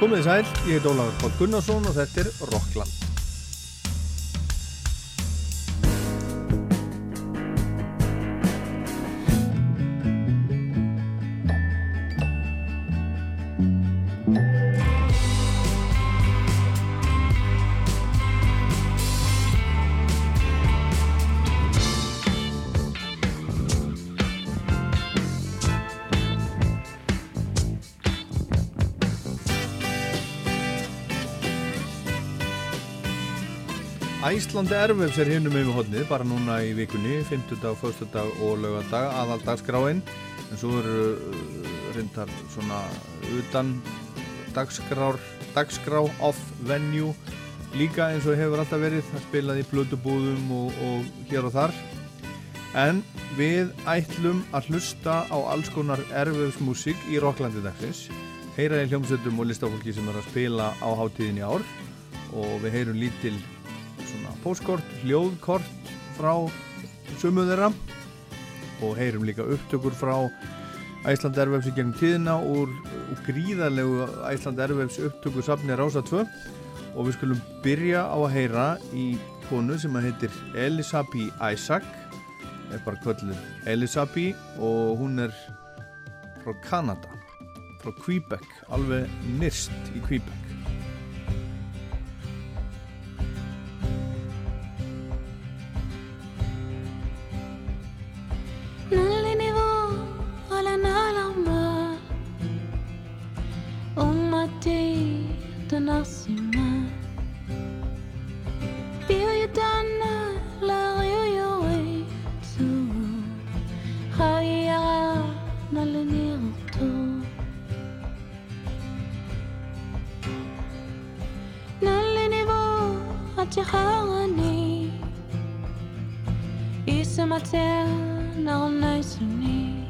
Komið sæl, ég heit Ólafur Pótt Gunnarsson og þetta er Rockland. Æslandi Erfefs er hinnum með hodnið, bara núna í vikunni, 50 dag, 1. dag og lögadag, aðal dagskráin, en svo eru uh, reyndar svona utan dagskrár, dagskrá off venue, líka eins og hefur alltaf verið, það spilaði í blödubúðum og, og hér og þar. En við ætlum að hlusta á alls konar erfefsmusík í Rocklandi dagsins, heyra í hljómsveitum og listafólki sem er að spila á hátíðin í ár og við heyrum lítil póskort, hljóðkort frá sumu þeirra. Og heyrum líka upptökur frá Æsland Ervefs í gengum tíðina úr, úr gríðarlegu Æsland Ervefs upptöku safni Rása 2 og við skulum byrja á að heyra í konu sem að heitir Elisabi Isaac. Er bara kvöldur Elisabi og hún er frá Kanada frá Quebec, alveg nyrst í Quebec تخاني اسم تل sitting all nice and neat.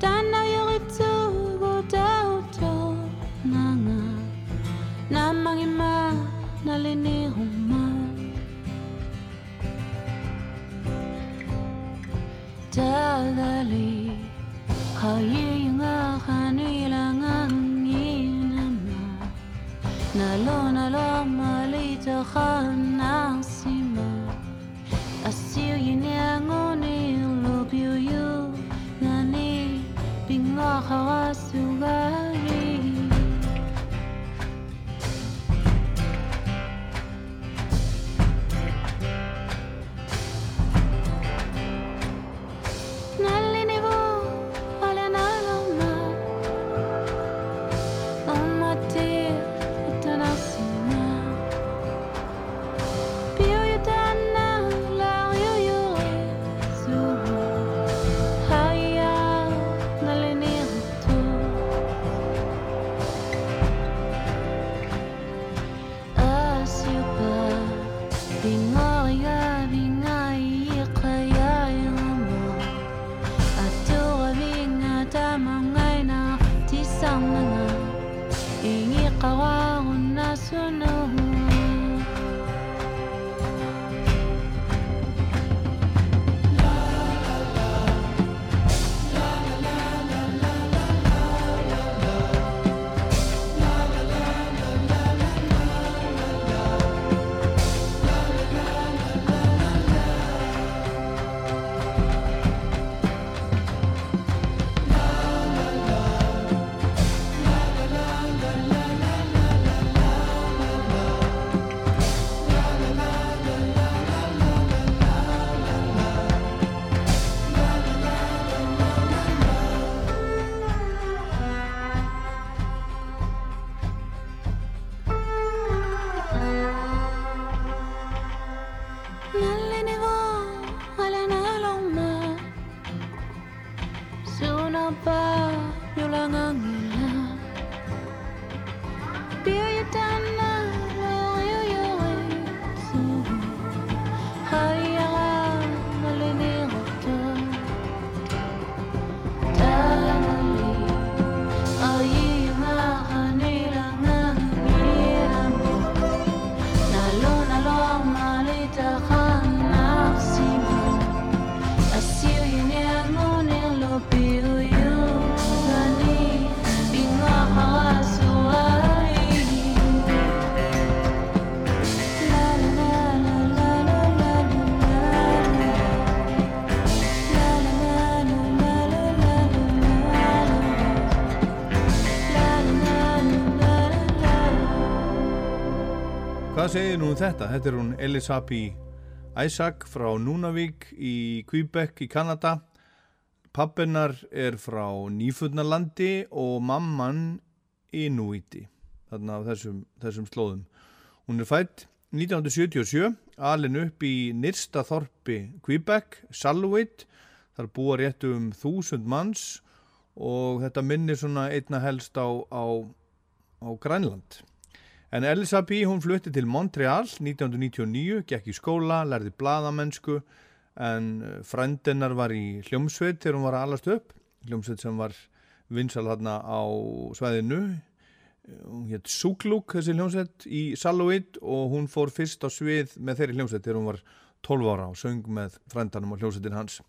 Dan na yuri tu wo dau to na nga na mangi ma, na le ne homa. Da da li ha, ye nga, ha ni la, nga ni na, ma na, lo, na to ha, na, si. Bingo, how I still got segir nú um þetta? Þetta er hún Elisabi Isaac frá Núnavík í Quebec í Kanada. Pappinar er frá Nýfudnalandi og mamman Inuiti, þarna af þessum, þessum slóðum. Hún er fætt 1977, alin upp í nyrsta þorpi Quebec, Saluit, þar búa réttu um þúsund manns og þetta minnir svona einna helst á, á, á Grænland. En Elisabeth, hún flutti til Montreal 1999, gekk í skóla, lærði bladamennsku en eh, frændennar var í hljómsveit þegar hún var að alast upp, hljómsveit sem var vinsal hérna á sveðinu, hún hétt Súklúk þessi hljómsveit í Saluid og hún fór fyrst á svið með þeirri hljómsveit þegar hún var 12 ára og söng með frændanum og hljómsveitin hans.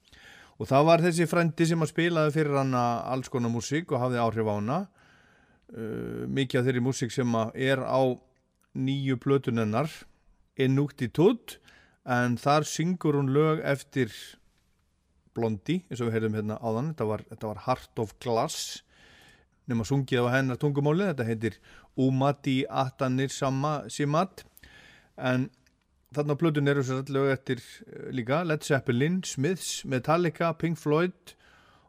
Og það var þessi frændi sem að spilaði fyrir hana alls konar músík og hafði áhrif á hana uh, mikið af þeirri músík sem er á nýju plötunennar Ennúkti Tutt en þar syngur hún lög eftir Blondi, eins og við heyrðum hérna áðan. Þetta var, þetta var Heart of Glass nema sungið á hennar tungumáli þetta heitir Umati Atanir Simat. En þarna á plötun eru sér allavega eftir uh, líka. Led Zeppelin, Smiths, Metallica, Pink Floyd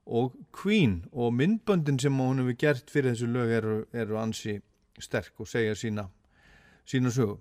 og Queen og myndböndin sem hún hefur gert fyrir þessu lög eru, eru ansi sterk og segja sína sína sögu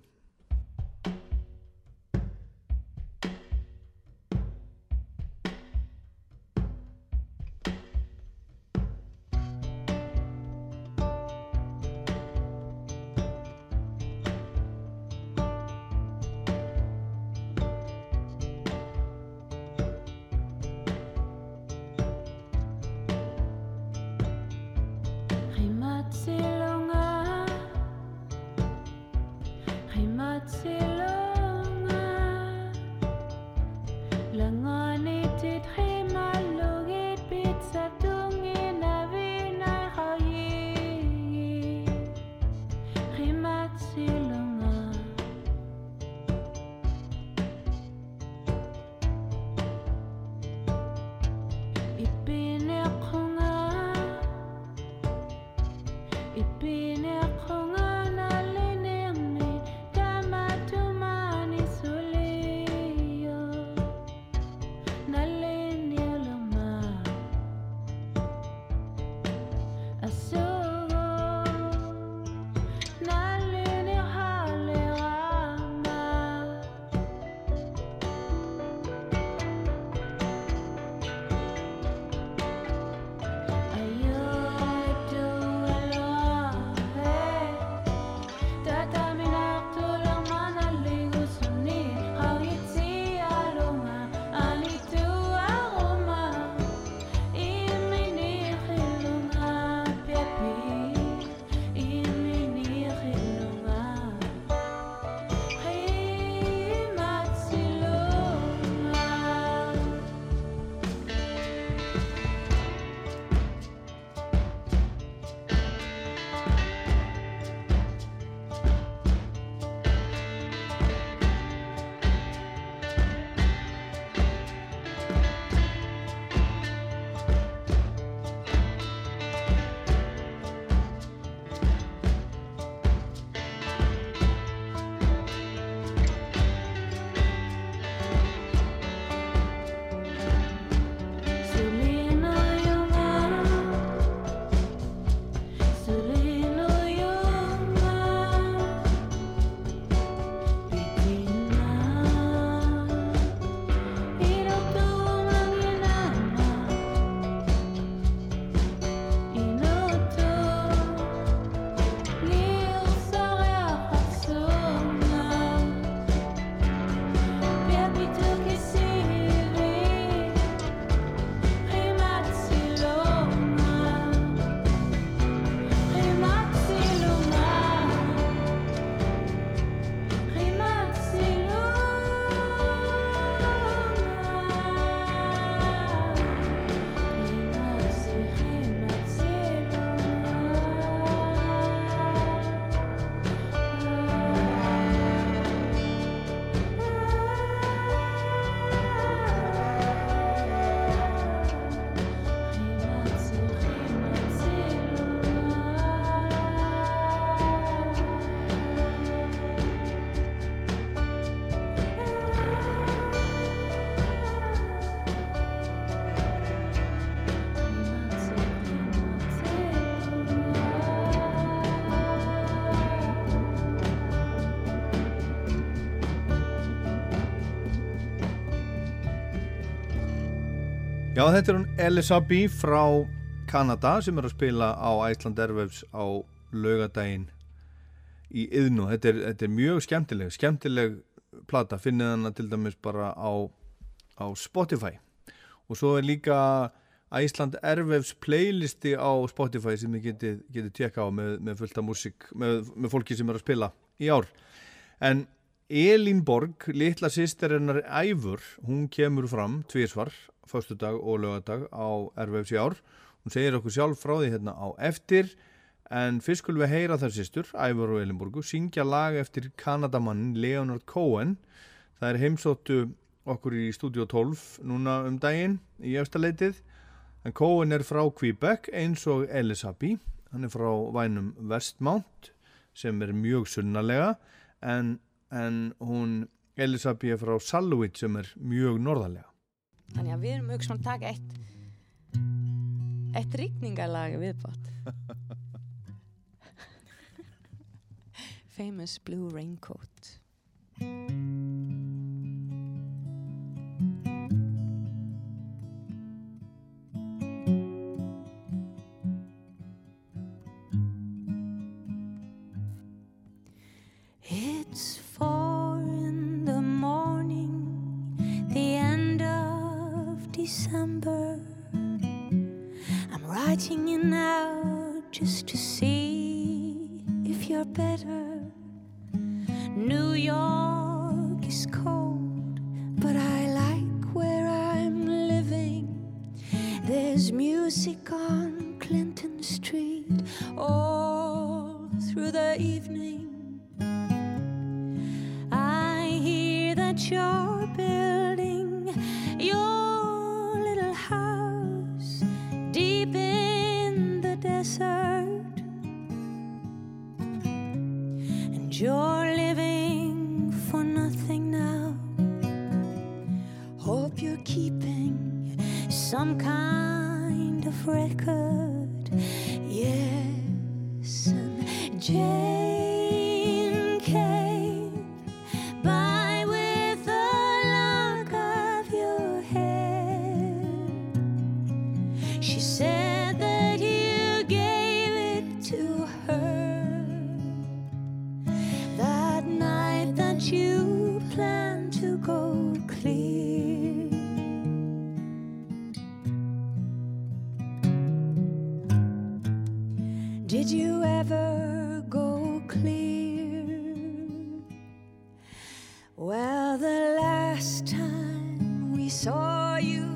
Já, þetta er hún Elisa B. frá Kanada sem er að spila á Æsland Airwaves á laugadaginn í yðnu. Þetta er, þetta er mjög skemmtileg, skemmtileg plata, finnið hana til dæmis bara á, á Spotify. Og svo er líka Æsland Airwaves playlisti á Spotify sem þið getið geti tjekka á með, með fullta músík, með, með fólki sem er að spila í ár. En Elín Borg, litla sýsterinnar Æfur, hún kemur fram tvísvar förstudag og lögadag á RVFC ár. Hún segir okkur sjálf frá því hérna á eftir en fyrst skulum við heyra þar sýstur, Ævar og Elinborgu, syngja lag eftir Kanadamannin Leonard Cohen. Það er heimsóttu okkur í Studio 12 núna um daginn í efstaleitið. En Cohen er frá Quebec eins og Elisabi. Hann er frá vænum Westmount sem er mjög sunnalega en, en hún Elisabi er frá Saluit sem er mjög norðalega. Þannig að við erum auðvitað að taka eitt eitt ríkningalag viðbátt Famous Blue Raincoat you,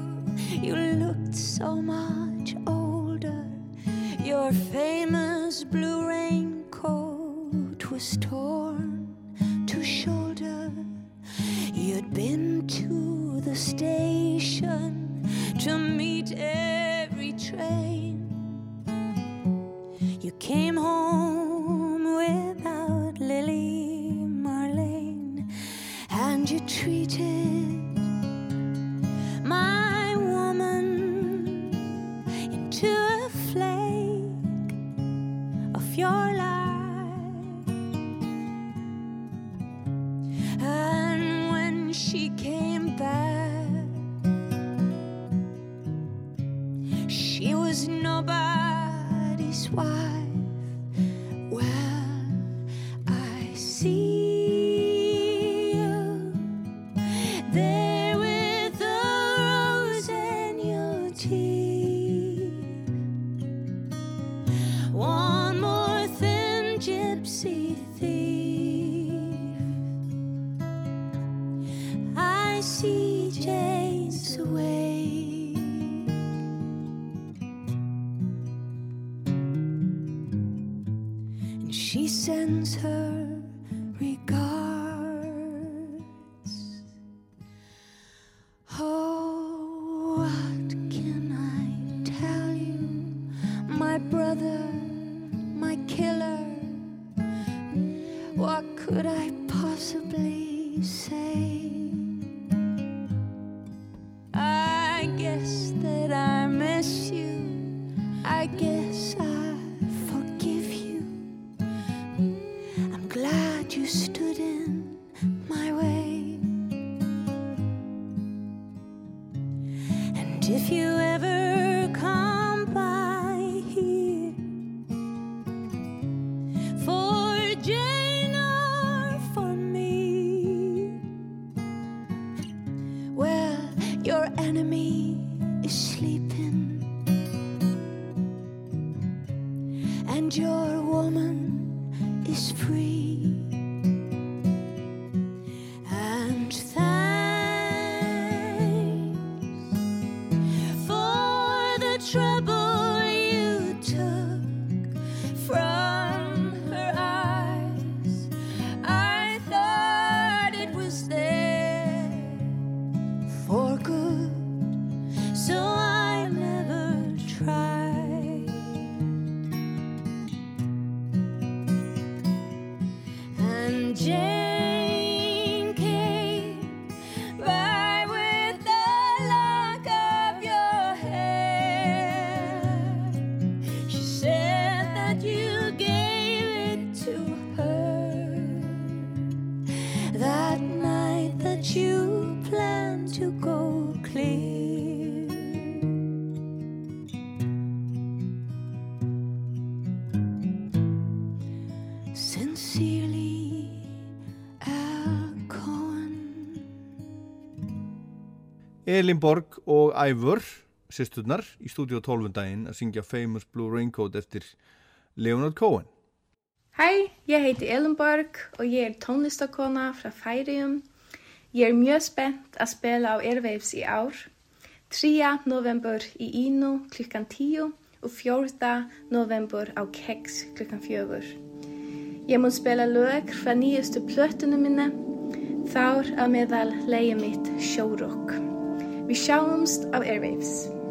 you looked so much older. Your famous blue raincoat was torn to shoulder. You'd been to the station to meet every train. You came home without Lily Marlene, and you treated Elin Borg og Ævur, sýsturnar, í stúdíu 12 daginn að syngja Famous Blue Raincoat eftir Leonard Cohen. Hei, ég heiti Elenborg og ég er tónlistakona frá Færium. Ég er mjög spennt að spila á Airwaves í ár. 3. november í Ínu klukkan 10 og 4. november á Keks klukkan 4. Ég mun spila lög frá nýjustu plötunum minni, þár að meðal leiði mitt Sjórokk. Við sjáumst á Airwaves. Heldur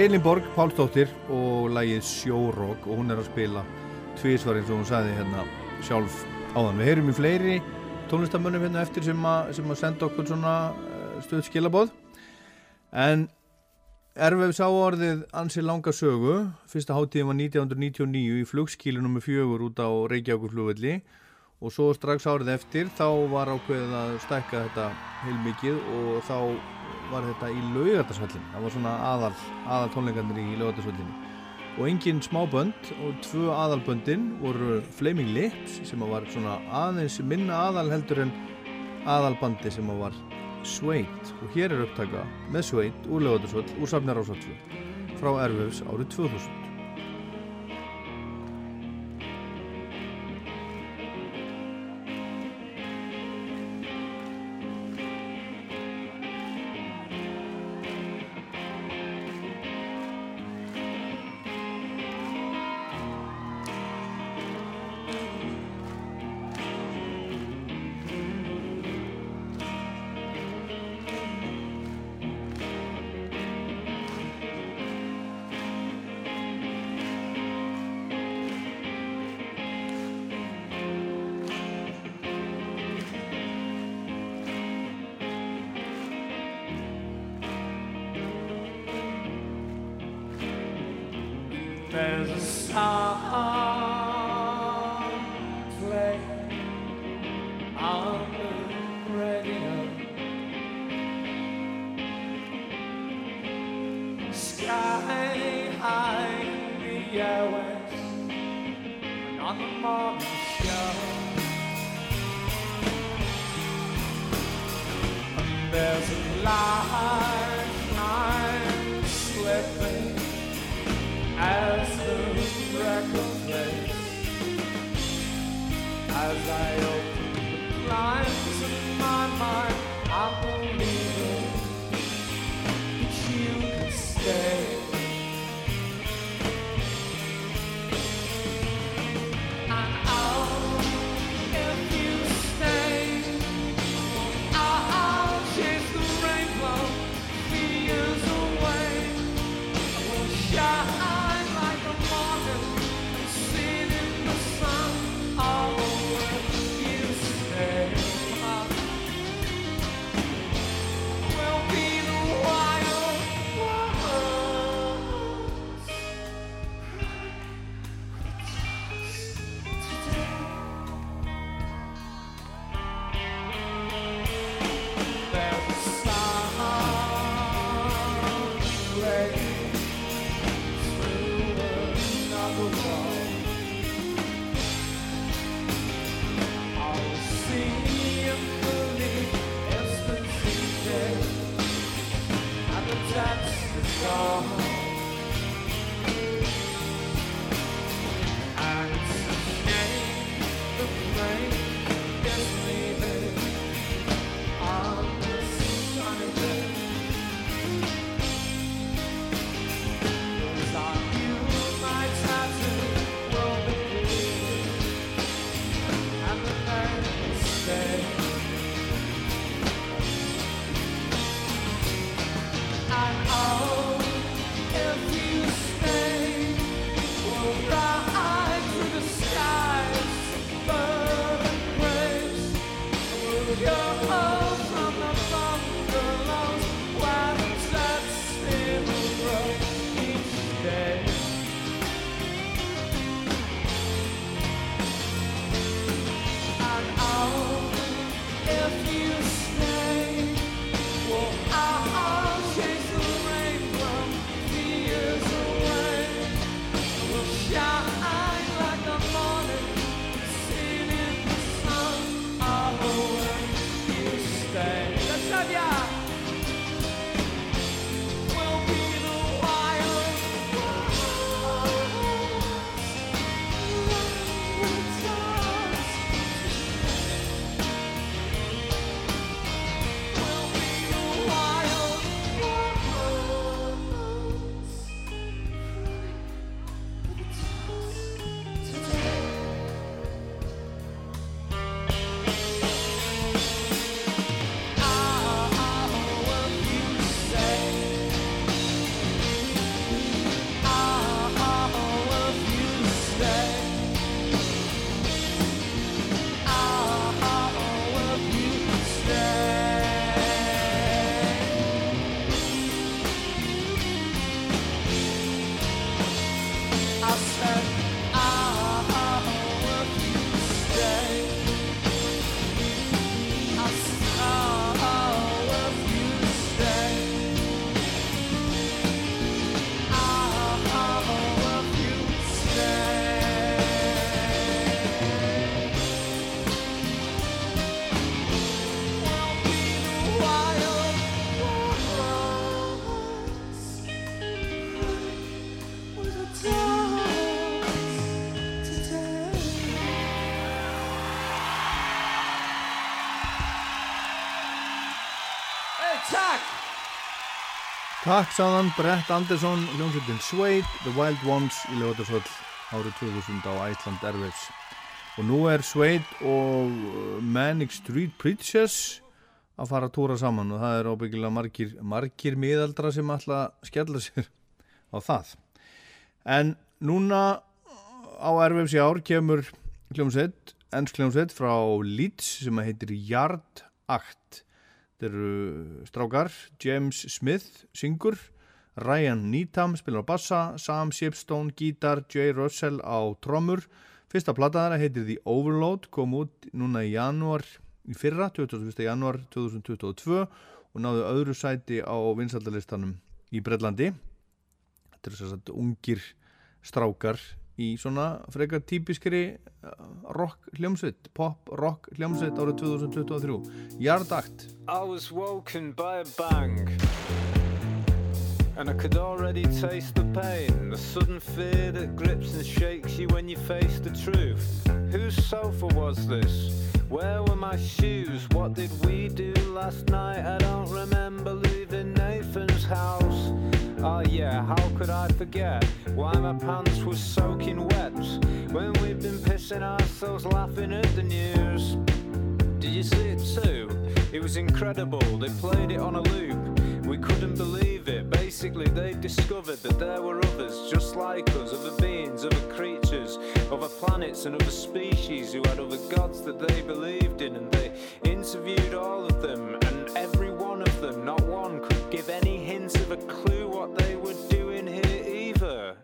Elin Borg Pálsdóttir og lægið Sjórók og hún er að spila tvísvar eins og hún sagði hérna sjálf áðan. Við heyrum í fleiri tónlistamönnum hérna eftir sem að, sem að senda okkur svona uh, stöð skilabóð en Erfið sá orðið ansi langa sögu, fyrsta háttíðin var 1999 í flugskílunum með fjögur út á Reykjavíkuflugvelli og svo strax árið eftir þá var ákveðið að stækka þetta heilmikið og þá var þetta í laugardagsvöllin, það var svona aðal, aðal tónleikarnir í laugardagsvöllinni og engin smábönd og tvö aðalböndin voru Flaming Lips sem var svona aðeins minna aðal heldur en aðalbandi sem var Sveit og hér er upptaka með Sveit úr lögadarsvöld úr Safnar Ásvöldslu frá Erfjöfs árið 2000. Takk sáðan Brett Anderson, hljómsveitin Suede, The Wild Ones í Ljóðarsvöld árið 2000 á Iceland Airwaves. Og nú er Suede og uh, Manic Street Preachers að fara að tóra saman og það er óbyggilega margir, margir miðaldra sem að skella sér á það. En núna á Airwaves í ár kemur hljómsveit, ennsk hljómsveit frá Leeds sem heitir Yard Act. Þetta eru strákar, James Smith syngur, Ryan Needham spilar á bassa, Sam Shipstone gítar, Jay Russell á trommur. Fyrsta plataðara heitir The Overload, kom út núna í janúar í fyrra, 21. janúar 2022 og náðu öðru sæti á vinsaldalistanum í Breitlandi. Þetta eru að ungir strákar í svona frekar típiskri uh, rock hljómsveit, pop rock hljómsveit árið 2023. Jardakt. I was woken by a bang. And I could already taste the pain, the sudden fear that grips and shakes you when you face the truth. Whose sofa was this? Where were my shoes? What did we do last night? I don't remember leaving Nathan's house. Oh yeah, how could I forget why my pants were soaking wet when we've been pissing ourselves laughing at the news? Did you see it too? It was incredible. They played it on a loop. We couldn't believe it. Basically, they discovered that there were others just like us, other beings, other creatures, other planets, and other species who had other gods that they believed in. And they interviewed all of them, and every one of them, not one, could give any hint of a clue what they were doing here either.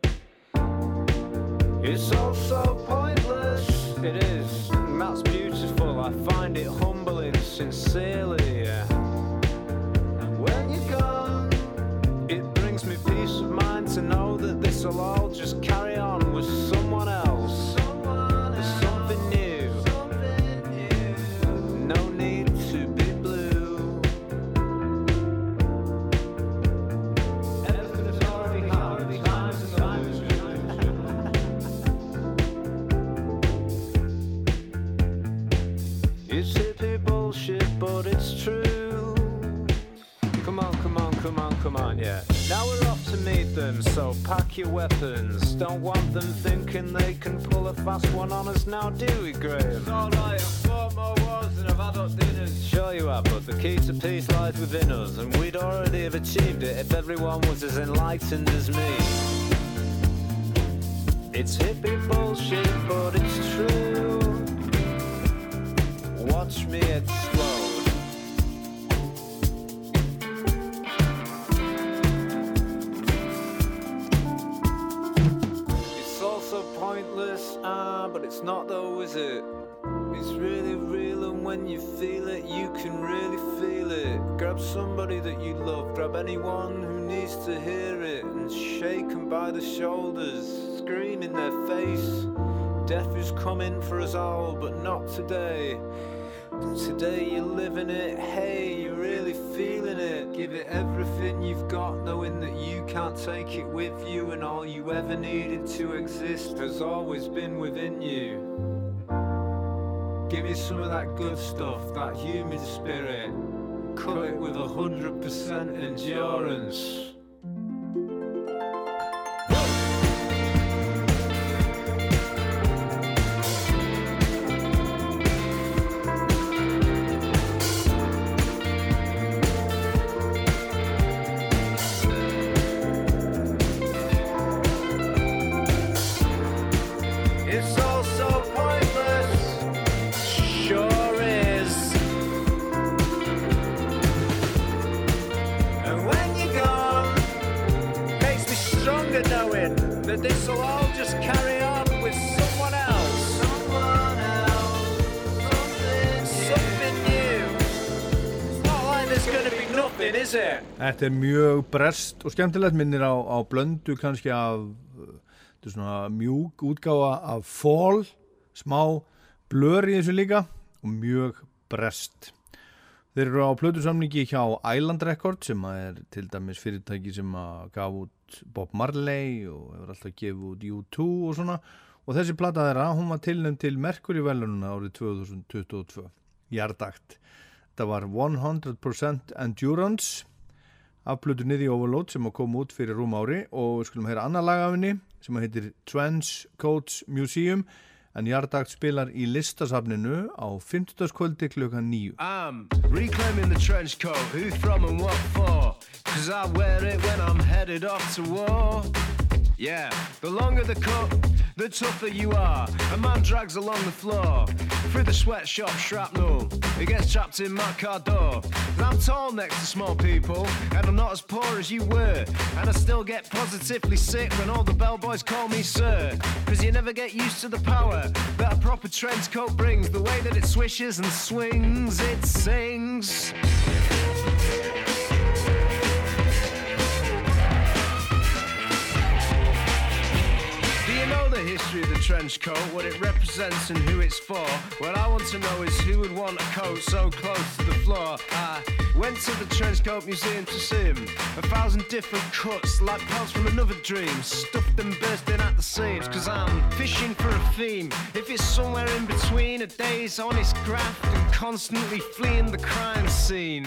It's all so pointless. It is, and that's beautiful. I find it humbling, sincerely. When you're gone, it brings me peace of mind to know that this will all just carry on with someone come on, come on, yeah. Now we're off to meet them, so pack your weapons. Don't want them thinking they can pull a fast one on us now, do we, Graham? Alright, I've fought more wars than I've had up dinners. Sure you have, but the key to peace lies within us, and we'd already have achieved it if everyone was as enlightened as me. It's hippie bullshit, but it's true. Watch me explode. It's but it's not though, is it? It's really real, and when you feel it, you can really feel it. Grab somebody that you love, grab anyone who needs to hear it, and shake them by the shoulders, scream in their face. Death is coming for us all, but not today. Today you're living it, hey, you're really feeling it. Give it everything you've got, knowing that you can't take it with you, and all you ever needed to exist has always been within you. Give me some of that good stuff, that human spirit. Cut it with a hundred percent endurance. Þetta er mjög brest og skemmtilegt minnir á, á blöndu kannski af mjúk útgáfa af fall, smá blör í þessu líka og mjög brest. Þeir eru á plötusamningi hjá Island Records sem er til dæmis fyrirtæki sem gaf út Bob Marley og hefur alltaf gefið út U2 og svona og þessi plata þeirra, hún var tilnæmt til Mercury velununa árið 2022 Jardagt. Þetta var 100% Endurance af plötunni The Overload sem að koma út fyrir rúm ári og við skulum heyra annar lag af henni sem að heitir Trenchcoats Museum en Jardagt spilar í listasafninu á 50. kvöldi klukkan 9. I'm reclaiming the trench coat. Who from and what for? Cause I wear it when I'm headed off to war. Yeah, the longer the coat, the tougher you are. A man drags along the floor through the sweatshop shrapnel. He gets trapped in my car door. And I'm tall next to small people, and I'm not as poor as you were. And I still get positively sick when all the bellboys call me sir. Cause you never get used to the power that a proper trench coat brings. The way that it swishes and swings, it sings. History of the trench coat, what it represents and who it's for? What I want to know is who would want a coat so close to the floor. I went to the trench coat museum to see him. A thousand different cuts, like parts from another dream, stuffed and bursting at the seams. Cause I'm fishing for a theme. If it's somewhere in between a day's honest graft and constantly fleeing the crime scene.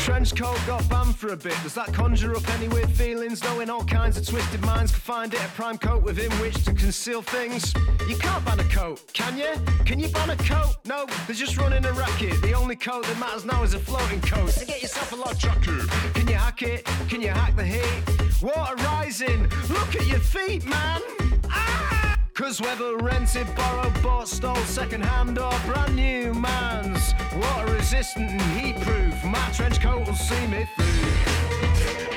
Trench coat got banned for a bit. Does that conjure up any weird feelings? Knowing all kinds of twisted minds can find it a prime coat within which to conceal things. You can't ban a coat, can you? Can you ban a coat? No, they're just running a racket. The only coat that matters now is a floating coat. So get yourself a log jacket. Can you hack it? Can you hack the heat? Water rising. Look at your feet, man. Ah! Cause whether rented, borrowed, bought, stole, second hand or brand new man's water resistant and heat proof, my trench coat will see me through.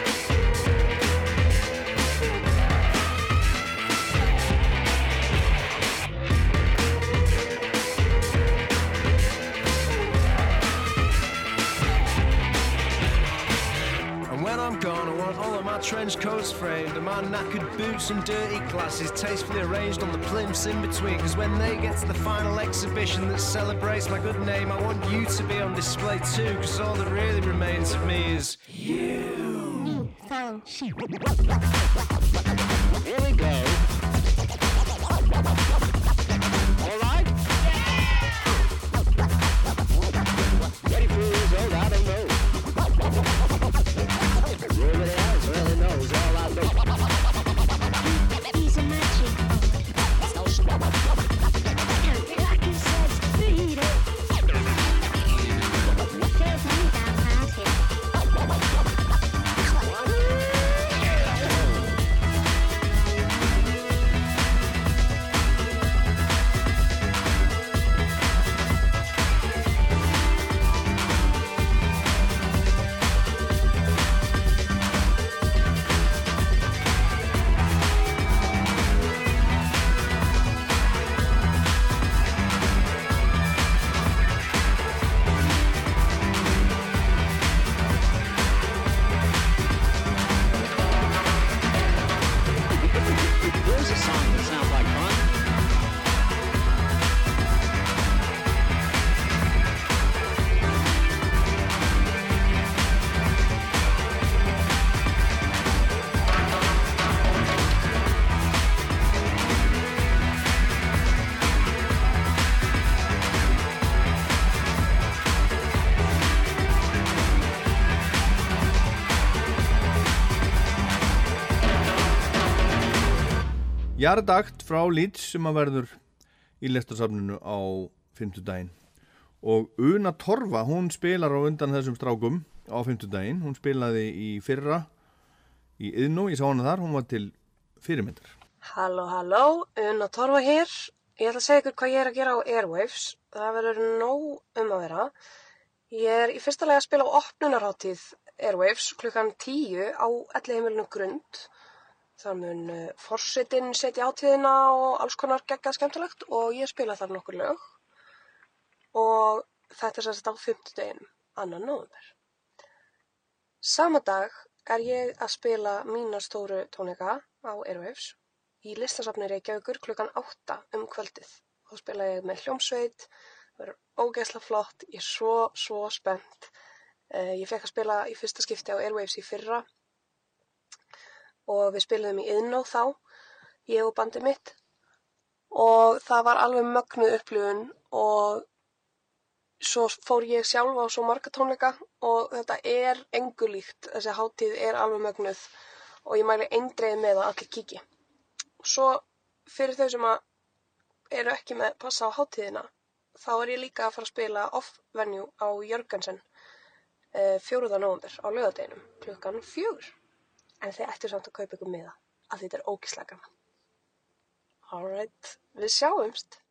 I'm gone, I want all of my trench coats framed and my knackered boots and dirty glasses tastefully arranged on the plimps in between. Cause when they get to the final exhibition that celebrates my good name, I want you to be on display too. Cause all that really remains of me is you. Here we go. Jardagt frá Leeds sem að verður í lestasafninu á 50 daginn og Una Torfa, hún spilar á undan þessum strákum á 50 daginn hún spilaði í fyrra í Yðnú, ég sá hana þar, hún var til fyrirmyndar Halló, halló, Una Torfa hér. Ég ætla að segja ykkur hvað ég er að gera á Airwaves. Það verður nóg um að vera. Ég er í fyrsta lega að spila á opnunarháttíð Airwaves klukkan 10 á elli heimilinu Grund. Það mun uh, forsetinn setja átíðina og alls konar geggjað skemmtilegt og ég spila þar nokkur lög. Og þetta er sérst á 50 deginum, annan nóvember. Sama dag er ég að spila mína stóru tónleika á Airwaves í listasafni Reykjavíkur klukkan 8 um kvöldið. Þá spila ég með hljómsveit, það verður ógeðslega flott, ég er svo, svo spennt. Uh, ég fekk að spila í fyrsta skipti á Airwaves í fyrra og við spiluðum í Inno þá, ég og bandið mitt og það var alveg mögnuð upplifun og svo fór ég sjálf á svo marga tónleika og þetta er engulíkt, þessi háttíð er alveg mögnuð og ég mæli eindreið með að allir kíki. Og svo fyrir þau sem eru ekki með passa á háttíðina þá er ég líka að fara að spila off-venue á Jörgensen eh, 4. november á lögadeginum klukkan fjögur en þið ættu samt að kaupa ykkur miða af því þetta er ógislega gaman. Alright, við sjáumst!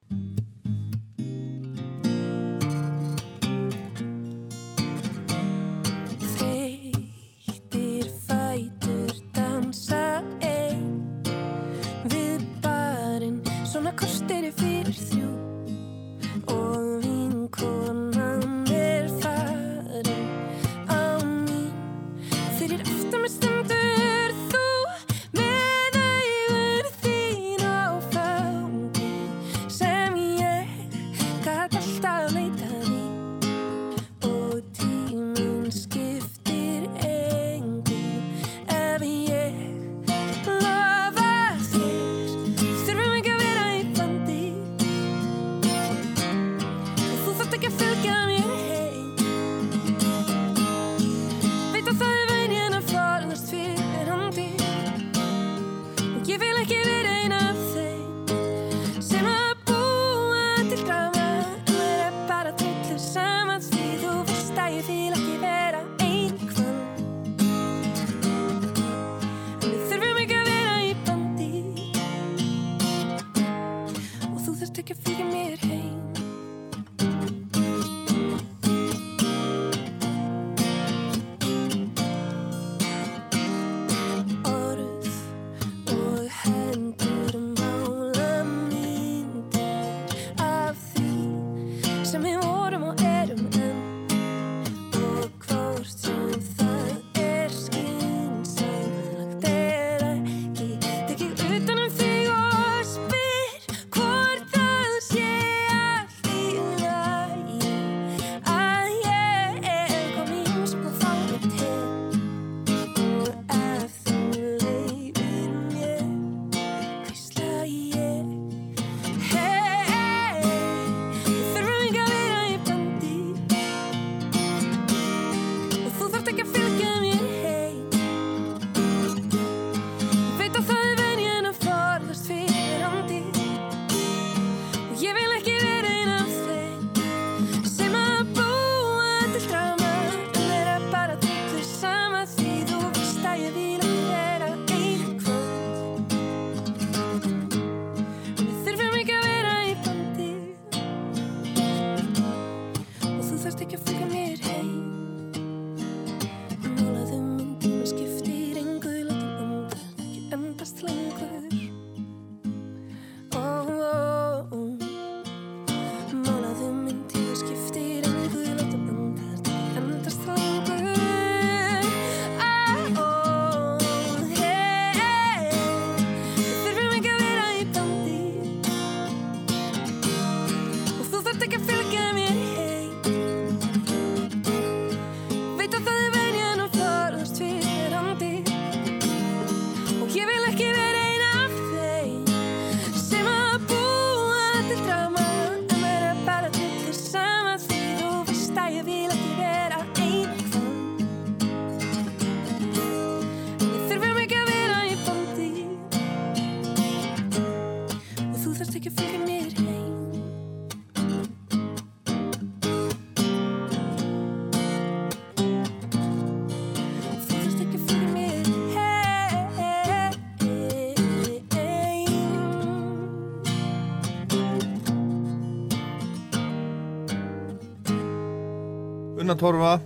Tinna Torfa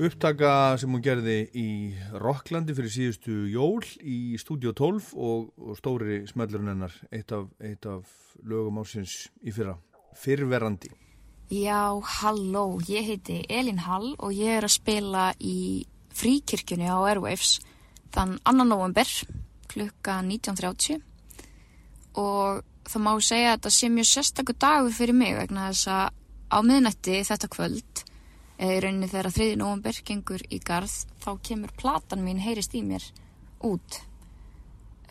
upptaka sem hún gerði í Rocklandi fyrir síðustu jól í Studio 12 og, og stóri smellurinn hennar eitt af, eitt af lögum ásins í fyrra fyrrverandi. Já, halló, ég heiti Elin Hall og ég er að spila í fríkirkjunni á Airwaves þann annan november klukka 19.30 og það má segja að þetta sé mjög sérstakur dagur fyrir mig vegna þess að á miðnætti þetta kvöld eða í rauninni þegar þriði nógumber gengur í garð þá kemur platan mín heyrist í mér út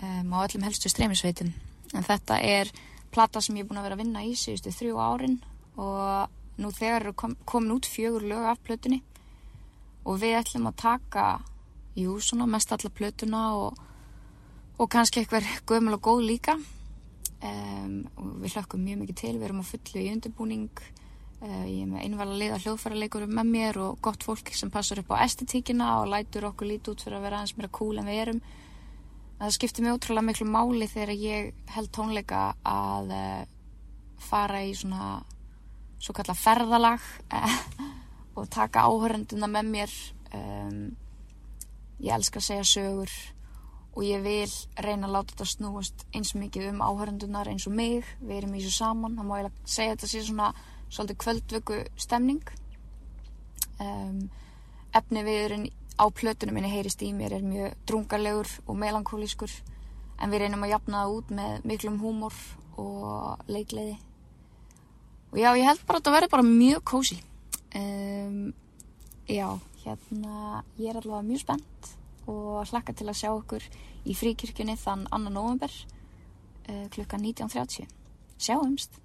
um, á öllum helstu streymisveitum. En þetta er plata sem ég er búin að vera að vinna í síðustu þrjú árin og nú þegar eru kom, komin út fjögur lög af plötunni og við ætlum að taka jú, svona mest alla plötuna og, og kannski eitthvað gömul og góð líka. Um, og við hlökkum mjög mikið til við erum á fullu í undirbúning ég er með einvala liða hljóðfæralegur með mér og gott fólk sem passar upp á estetíkina og lætur okkur lítið út fyrir að vera aðeins meira cool en við erum. Það skiptir mig ótrúlega miklu máli þegar ég held tónleika að uh, fara í svona svo kalla ferðalag eh, og taka áhörenduna með mér. Um, ég elska að segja sögur og ég vil reyna að láta þetta snúast eins mikið um áhörendunar eins og mig. Við erum í þessu saman, það má ég segja þetta sé svona svolítið kvöldvöku stemning um, efni viðurinn á plötunum minni heyrist í mér er mjög drungarlegur og melankólískur en við reynum að jafna það út með miklum húmor og leikleiði og já, ég held bara að þetta verði bara mjög kósi um, já, hérna ég er allavega mjög spennt og hlakka til að sjá okkur í fríkirkjunni þann 2. november uh, klukkan 19.30 sjáumst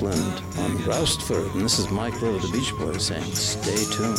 to Rockland on Roustford, and this is Mike Lowe the Beach Boys saying, stay tuned.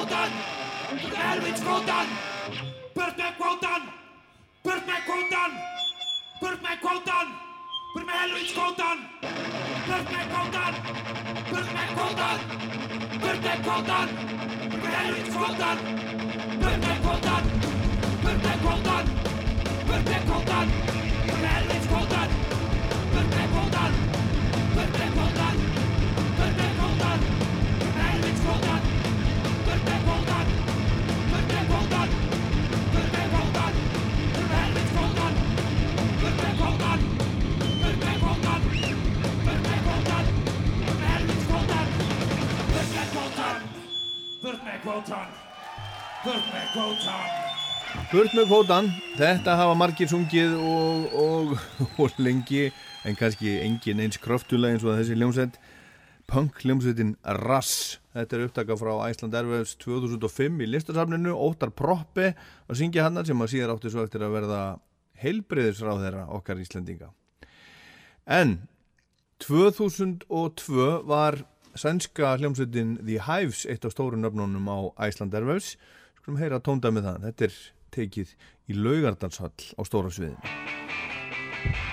well done! Elvins, well done! Perfect, well done! Perfect, well done! Perfect, well done! Perfect, Elvins, well done! Perfect, well done! Perfect, well done! Perfect, well done! Perfect, Elvins, well done! Perfect, well done! Perfect, well done! Perfect, well done! Kvótan Burt með kvótan Burt með kvótan Burt með kvótan, þetta hafa margir sungið og, og, og lengi en kannski engin eins kröftulega eins og þessi hljómsveit. Punk hljómsveitin Rass þetta er upptaka frá Æsland Erfæðs 2005 í listasafninu, Óttar Proppi að syngja hann sem að síðar átti svo eftir að verða heilbreyðisráð þeirra okkar Íslendinga. En 2002 var sænska hljómsveitin The Hives eitt af stóru nöfnunum á Æsland Erfæðs skulum heyra tónda með það þetta er tekið í Laugardalshall á stóra sviðinu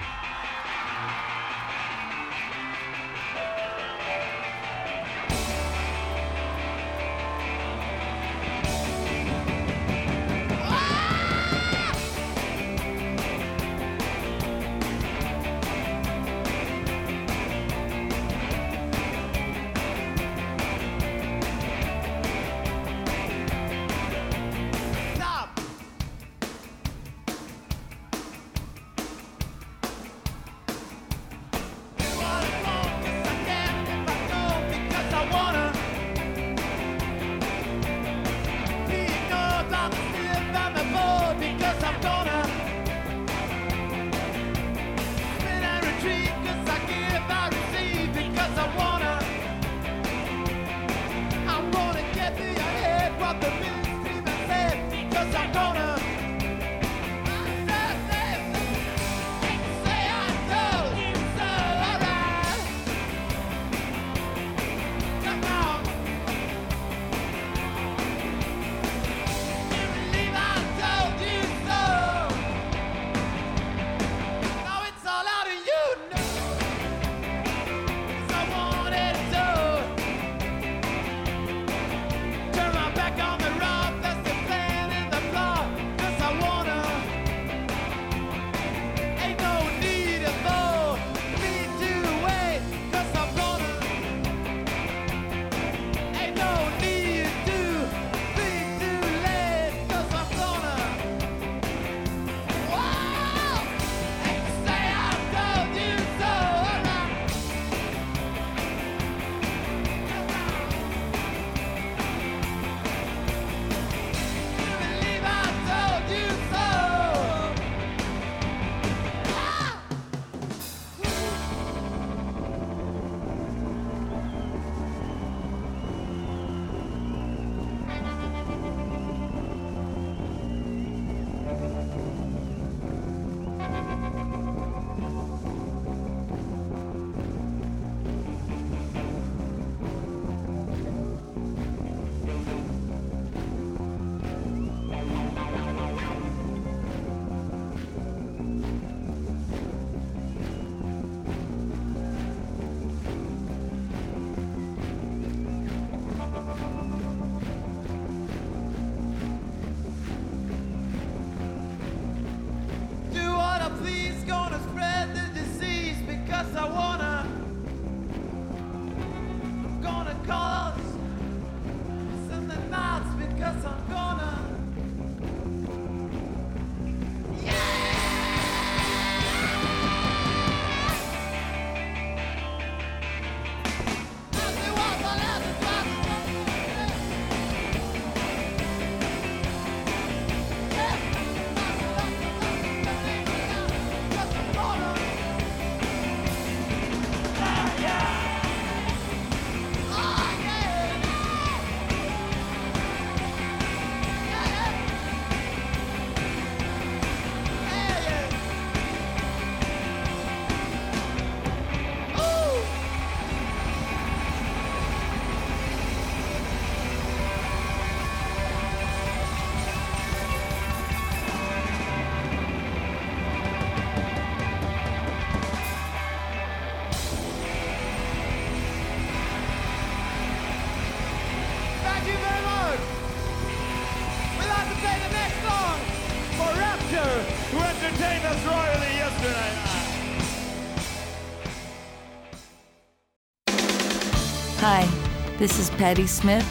Patty Smith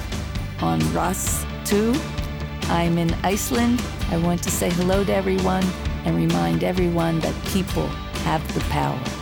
on Ross 2. I'm in Iceland. I want to say hello to everyone and remind everyone that people have the power.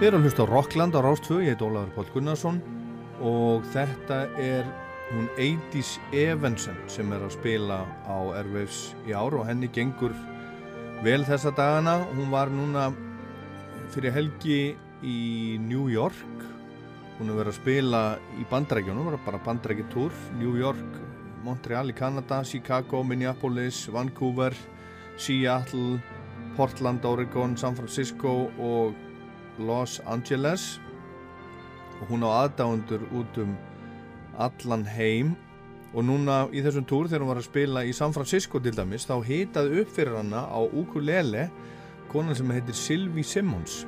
Þið eru að hlusta á Rockland á Rástfö, ég heit Ólafur Páll Gunnarsson og þetta er hún Eidís Evensen sem er að spila á Airwaves í ár og henni gengur vel þessa dagana. Hún var núna fyrir helgi í New York, hún er verið að spila í bandrækjunum, bara bandrækjutúr, New York, Montreal í Kanada, Chicago, Minneapolis, Vancouver, Seattle, Portland, Oregon, San Francisco og Los Angeles og hún á aðdáendur út um allan heim. Og núna í þessum túr þegar hún var að spila í San Francisco til dæmis þá hitaði upp fyrir hana á ukulele konan sem heitir Sylvie Simmons.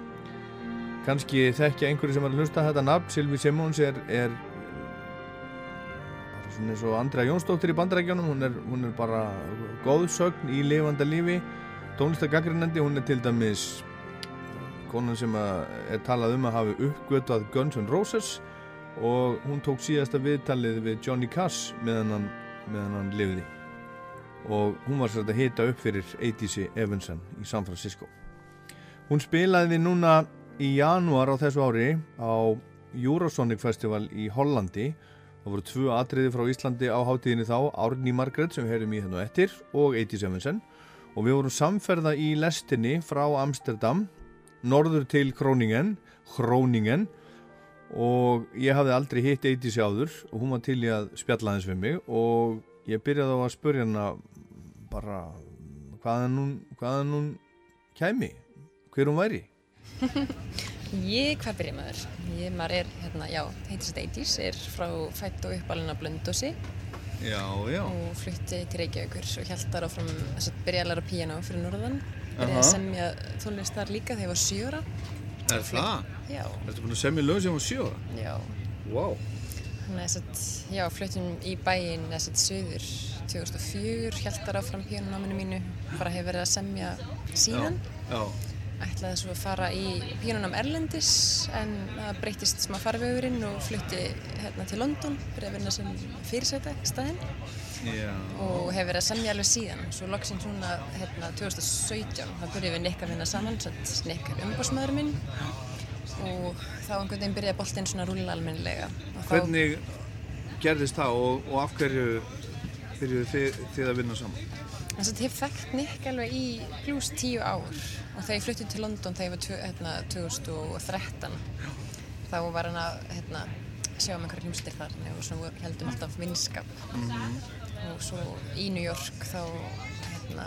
Kannski þekkja einhverju sem var að hlusta þetta nafn. Sylvie Simmons er, er svona eins og Andrea Jónsdóttir í bandarækjunum hún er, hún er bara góðsögn í lifanda lífi. Tónlistagaggrinandi hún er til dæmis konan sem er talað um að hafi uppgötað Guns N' Roses og hún tók síðasta viðtalið við Johnny Cass meðan hann, meðan hann lifði. Og hún var svolítið að hita upp fyrir Eidísi Evansen í San Francisco. Hún spilaði núna í janúar á þessu ári á Eurosonic Festival í Hollandi. Það voru tvö atriði frá Íslandi á hátíðinni þá Árni Margret sem við heyrðum í þennu eftir og Eidís Evansen. Og við vorum samferða í lestinni frá Amsterdam norður til Króningen Króningen og ég hafði aldrei hitt Eidísi áður. Og hún var til í að spjalla aðeins við mig og ég byrjaði á að spurja hana bara hvaðan hún, hvaðan hún kæmi, hver hún væri. Ég, hvað byrja maður? Ég, maður er, hérna, já, heitist Eidís, er frá fætt og uppalina Blöndósi Já, já. Og flutti til Reykjavíkur og hjæltar áfram þess að byrja að læra piano fyrir norðan byrjaði að semja tónlist þar líka þegar ég var sjö ára Er það? Já. Ertu búin að semja lög sem var sjóra? Já. Wow. Þannig að að, já, fluttum í þess að söður 2004 hjæltar áfram pianonáminu mínu bara hefur verið að semja síðan Já. ætlaði svo að fara í píanonám Erlendis en það breytist smá farvegurinn og flutti hérna til London fyrir að vinna sem fyrirsæta staðinn Já. og hefur verið að semja alveg síðan svo loksins núna hérna 2017 þá byrjuðum við Nick að vinna saman Nick er umbásmaður minn og þá einhvern veginn byrjaði boltinn svona rúla almennilega Hvernig gerðist það og, og af hverju byrjuðu þið, þið að vinna saman? Þess að ég þekkt Nick alveg í plus tíu ár og þegar ég flutti til London þegar ég var hérna, 2013 þá var hann að hérna, sjá um einhverja hljómsdir þar og svona heldum alltaf vinskap Mhm. Og svo í New York þá hérna,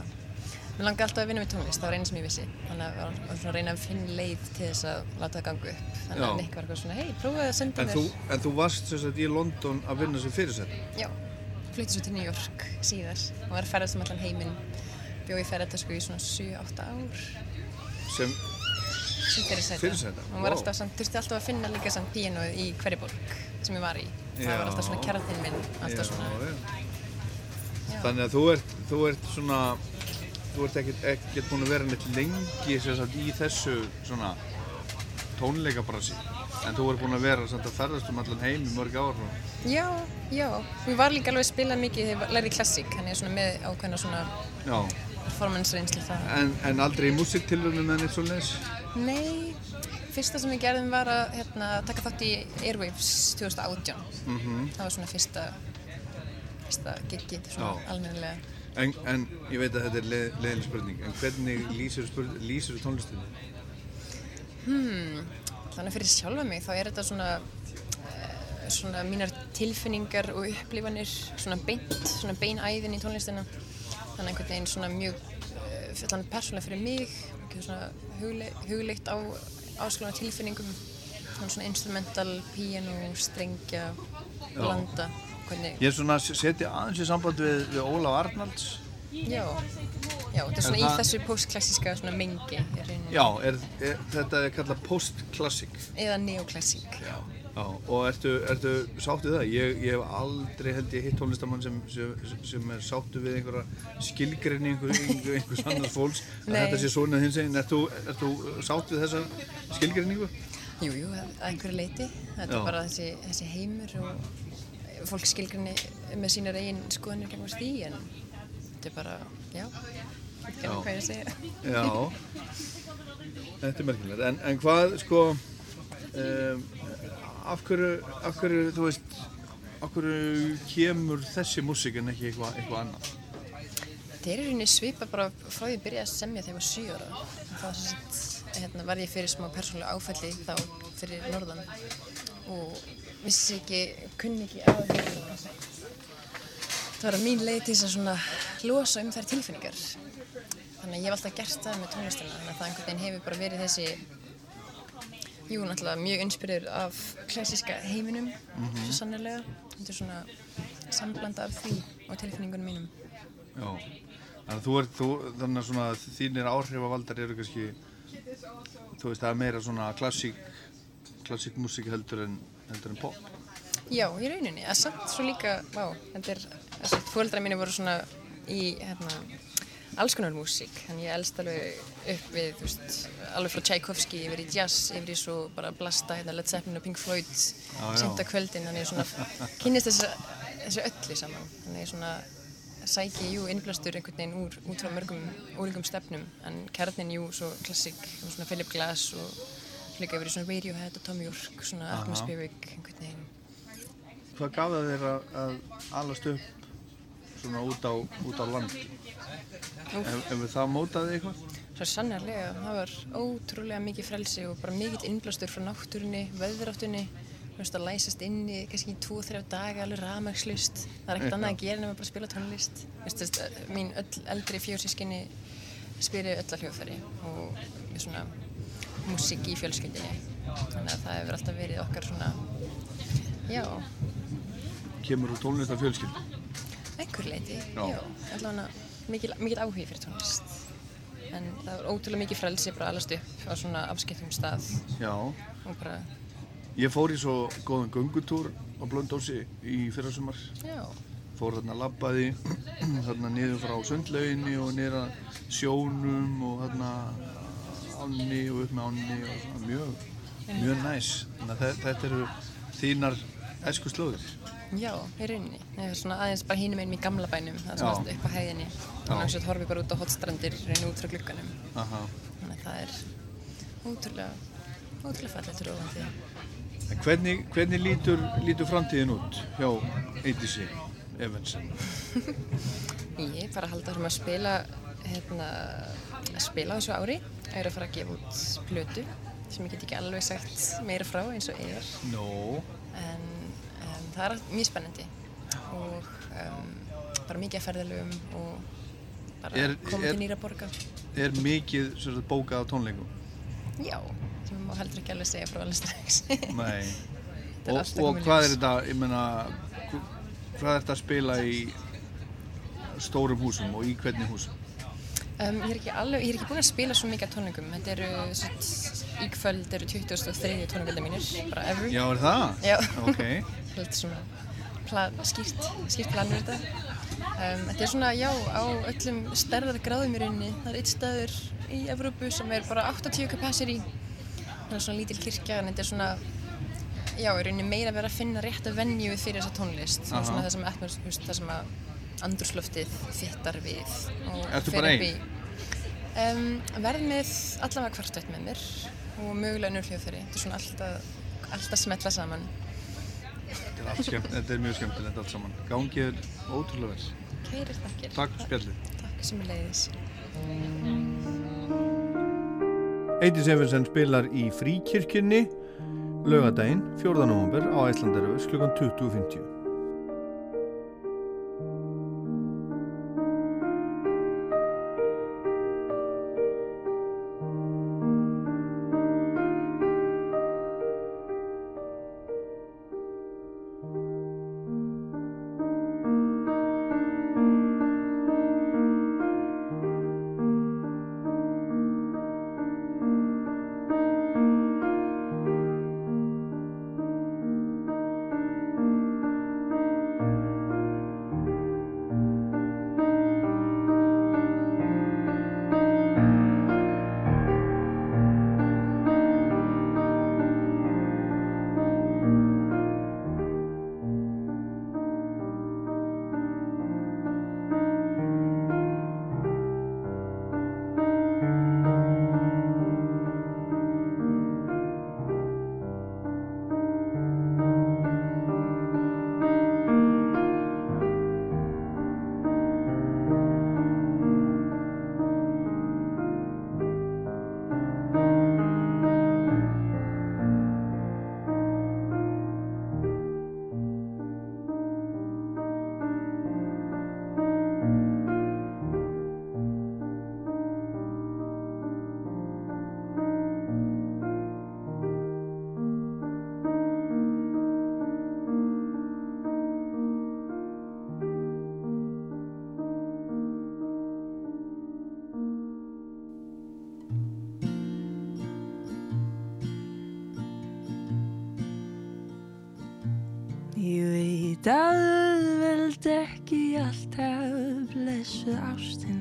mér langi alltaf að vinna með tónlist, það var eina sem ég vissi. Þannig að ég var að reyna að finna leið til þess að láta það ganga upp. Þannig að Nick var eitthvað svona, hei, prófaði að senda En mér. þú, en þú varst sem sagt í London að vinna sem fyrirsætt? Já, flutti svo til New York síðar. Og var ferðast um allan heiminn. Bjóð í ferðartösku í svona 7-8 ár. Sem Fyrirsæta, og samt, þurfti alltaf að finna líka samt píanóið í hverju borg sem ég var í. Það var alltaf svona kjartinn minn alltaf svona. Já. Já. Þannig að þú ert, þú ert svona, þú ert ekkert, ekkert búin að vera neitt lengi sagt í þessu svona tónleikabrasi. En þú er búin að vera samt að ferðast um allan heim í mörg ár og... Já, já. Við var líka alveg að spila mikið þegar ég lærði klassík, hann er svona með ákveðna svona Já, performance-reynsli það. en, en aldrei í músiktilrunum en eitt svoleiðis? Nei, fyrsta sem við gerðum var að hérna, taka þátt í Airwaves 2018. Mhm. Það var svona fyrsta, fyrsta giggið, almennilega. En, en ég veit að þetta er leið, leiðileg spurning, en hvernig lýsir, lýsir tónlistinu? Hmm, þannig fyrir sjálfa mig þá er þetta svona, eh, svona mínar tilfinningar og upplifanir, svona beint, svona beinæðin í tónlistina. Þannig einhvern veginn svona mjög, uh, þannig persónulega fyrir mig, svona hugle, hugleitt á áskonar tilfinningum, svona, instrumental, piano, strengja, blanda, hvernig, Ég er svona að setja aðeins í samband við, við Ólaf Arnalds. já, já, þetta er svona Er í þessu postklassíska rauninni. Já, er, er, þetta er kallað post-klassik. eða neoklassík. Já. Já, og ertu, ertu sáttu það? Ég, ég hef aldrei held ég hitt tónlistamann sem, sem, sem er sáttu við einhverja skilgrinni einhver, einhver, einhvers annars fólks að þetta sé svona hins einn. Ert þú, ert þú sátt við þessa skilgrinningu? Jú, jú, að að einhverju leiti. Þetta Já. er bara þessi, þessi heimur og fólk skilgrinni með sínar eigin skoðanir gegn því en þetta er bara, já, ekki Já. hvað ég segja. Já, þetta er merkilegt. En, en hvað, sko, um, af, hverju, af hverju, þú veist, af hverju kemur þessi músík en ekki eitthvað eitthva annað? Þetta er í rauninni svipa bara frá því að byrja að semja þegar ég var 7 ára. Sem sagt, hérna, var ég fyrir smá persónulega áfælli þá fyrir norðan og vissi ekki, kunni ekki að það var mín leið til þess að losa um þær tilfinningar. Þannig að ég hef alltaf gert það með tónlistina, þannig að það einhvern veginn hefur bara verið þessi, jú, náttúrulega mjög inspirerur af klassíska heiminum, Mhm. svo sannlega. Þetta er svona samblanda af því og tilfinningunum mínum. Já, þannig að þú ert, þú, þannig að svona þínir áhrifavaldar eru kannski, þú veist, það er meira svona klassík, klassík músík heldur en, heldur en pop. Já, í rauninni, að samt svo líka, vá, þetta er, þess að fóreldra mínu voru svona í, hérna, alls konar músík, þannig ég elst alveg upp við, þú veist, alveg frá Tchaikovsky yfir í jazz, yfir í svo bara blasta, hérna, Led Zeppelin og Pink Floyd, að kvöldin, þannig ég svona kynnist þessu, þessu öllu saman, þannig ég svona sæki, jú, innblastur einhvern veginn úr, út frá mörgum ólíkum stefnum, en kjarnin, jú, svo klassík, og svona Philip Glass og líka í svona Radiohead og Tom York, svona Aha. atmospheric, einhvern veginn. Hvað gaf það þér að, að alast upp svona út á, út á land? Ef, það mótaði eitthvað? Svo sannarlega, það var ótrúlega mikið frelsi og bara mikill innblástur frá náttúrunni, veðráttunni, þú veist að læsast inni kannski í tvo, þrjá daga alveg rafmagnslust, það er ekkert annað að gera bara að spila tónlist. Þú veist, veist, mín öll eldri fjórsískinni spyrir öll að hljóðfæri og með svona músík í fjölskyldinni, þannig að það hefur alltaf verið okkar svona, já, Kemur úr tónlist af fjölskyld? einhver leiti, Já. já, allavega mikil, mikil áhugi fyrir tónlist. En það var ótrúlega mikið frelsi bara að alast upp á svona afskiptum stað Já. bara, Ég fór í svo góðan göngutúr á Blöndósi í fyrrasumar. já, Fór þarna labbaði, þarna niður frá sundlauginni og niður að sjónum og þarna ánni og upp með ánni og svona mjög, mjög næs. Þannig að þe- þetta eru þínar æsku slóðir. já, í rauninni. Það er svona aðeins bara hínum einn í gamla bænum, það er svona upp á hæðinni. Þannig að þú horfið bara út á hotstrandir, reyni út frá glugganum. Aha. Þannig að það er ótrúlega, ótrúlega fallegt og rófandi. En hvernig, hvernig lítur, lítur framtíðin út hjá Eidísi Evansen? Ég er bara að halda þessum að spila, hérna, að spila þessu ári. Er að fara að gefa út plötu sem ég get ekki alveg sagt meira frá eins og er. Nó. En um, það er mjög spennandi og um, bara mikið að ferðalögum og bara Er- koma er- til nýra borga. Er mikið sagt, bókað á tónleikum? Já, sem má heldur ekki alveg segja frá alveg strax. Og, og komið hvað er þetta, ég meina, hv- hvað er þetta að spila í stórum húsum og í hvernig húsum? Um, ég, er ekki alveg, ég er ekki búin að spila svo mikið tónleikum. Þetta eru, í kvöld eru 23. tónleikvelda mínir, bara ever. Já, er það? Já. Ok. Helt svona plan, skýrt, skýrt planur þetta. Um, þetta er svona, já, á öllum stærðar gráðum í rauninni. Það er eitt staður í Evrópu sem er bara 80 kapasir í. Það er svona lítil kirkja, en þetta er svona Já, í rauninni meira verið að finna rétt að venju fyrir þessa tónlist. Svona, svona það sem, atmos- það sem að andurslöftið fittar við. og Ertu fer upp í- Um, verð með allavega kvartett með mér og mögulega nör hljóðfæri. Þetta er svona alltaf, alltaf smetla saman. Þetta er, skemmt, þetta er mjög skemmtilegt allt saman. Gangið er ótrúlega vel. Kærir þakkir. Takk fyrir spjallið. Takk sem er leiðis. Eiti Sefinsen spilar í fríkirkjunni laugadaginn 4. november á Æslandaröfus klukkan 20.50. veit að auðveld ekki alltaf blessuð ástin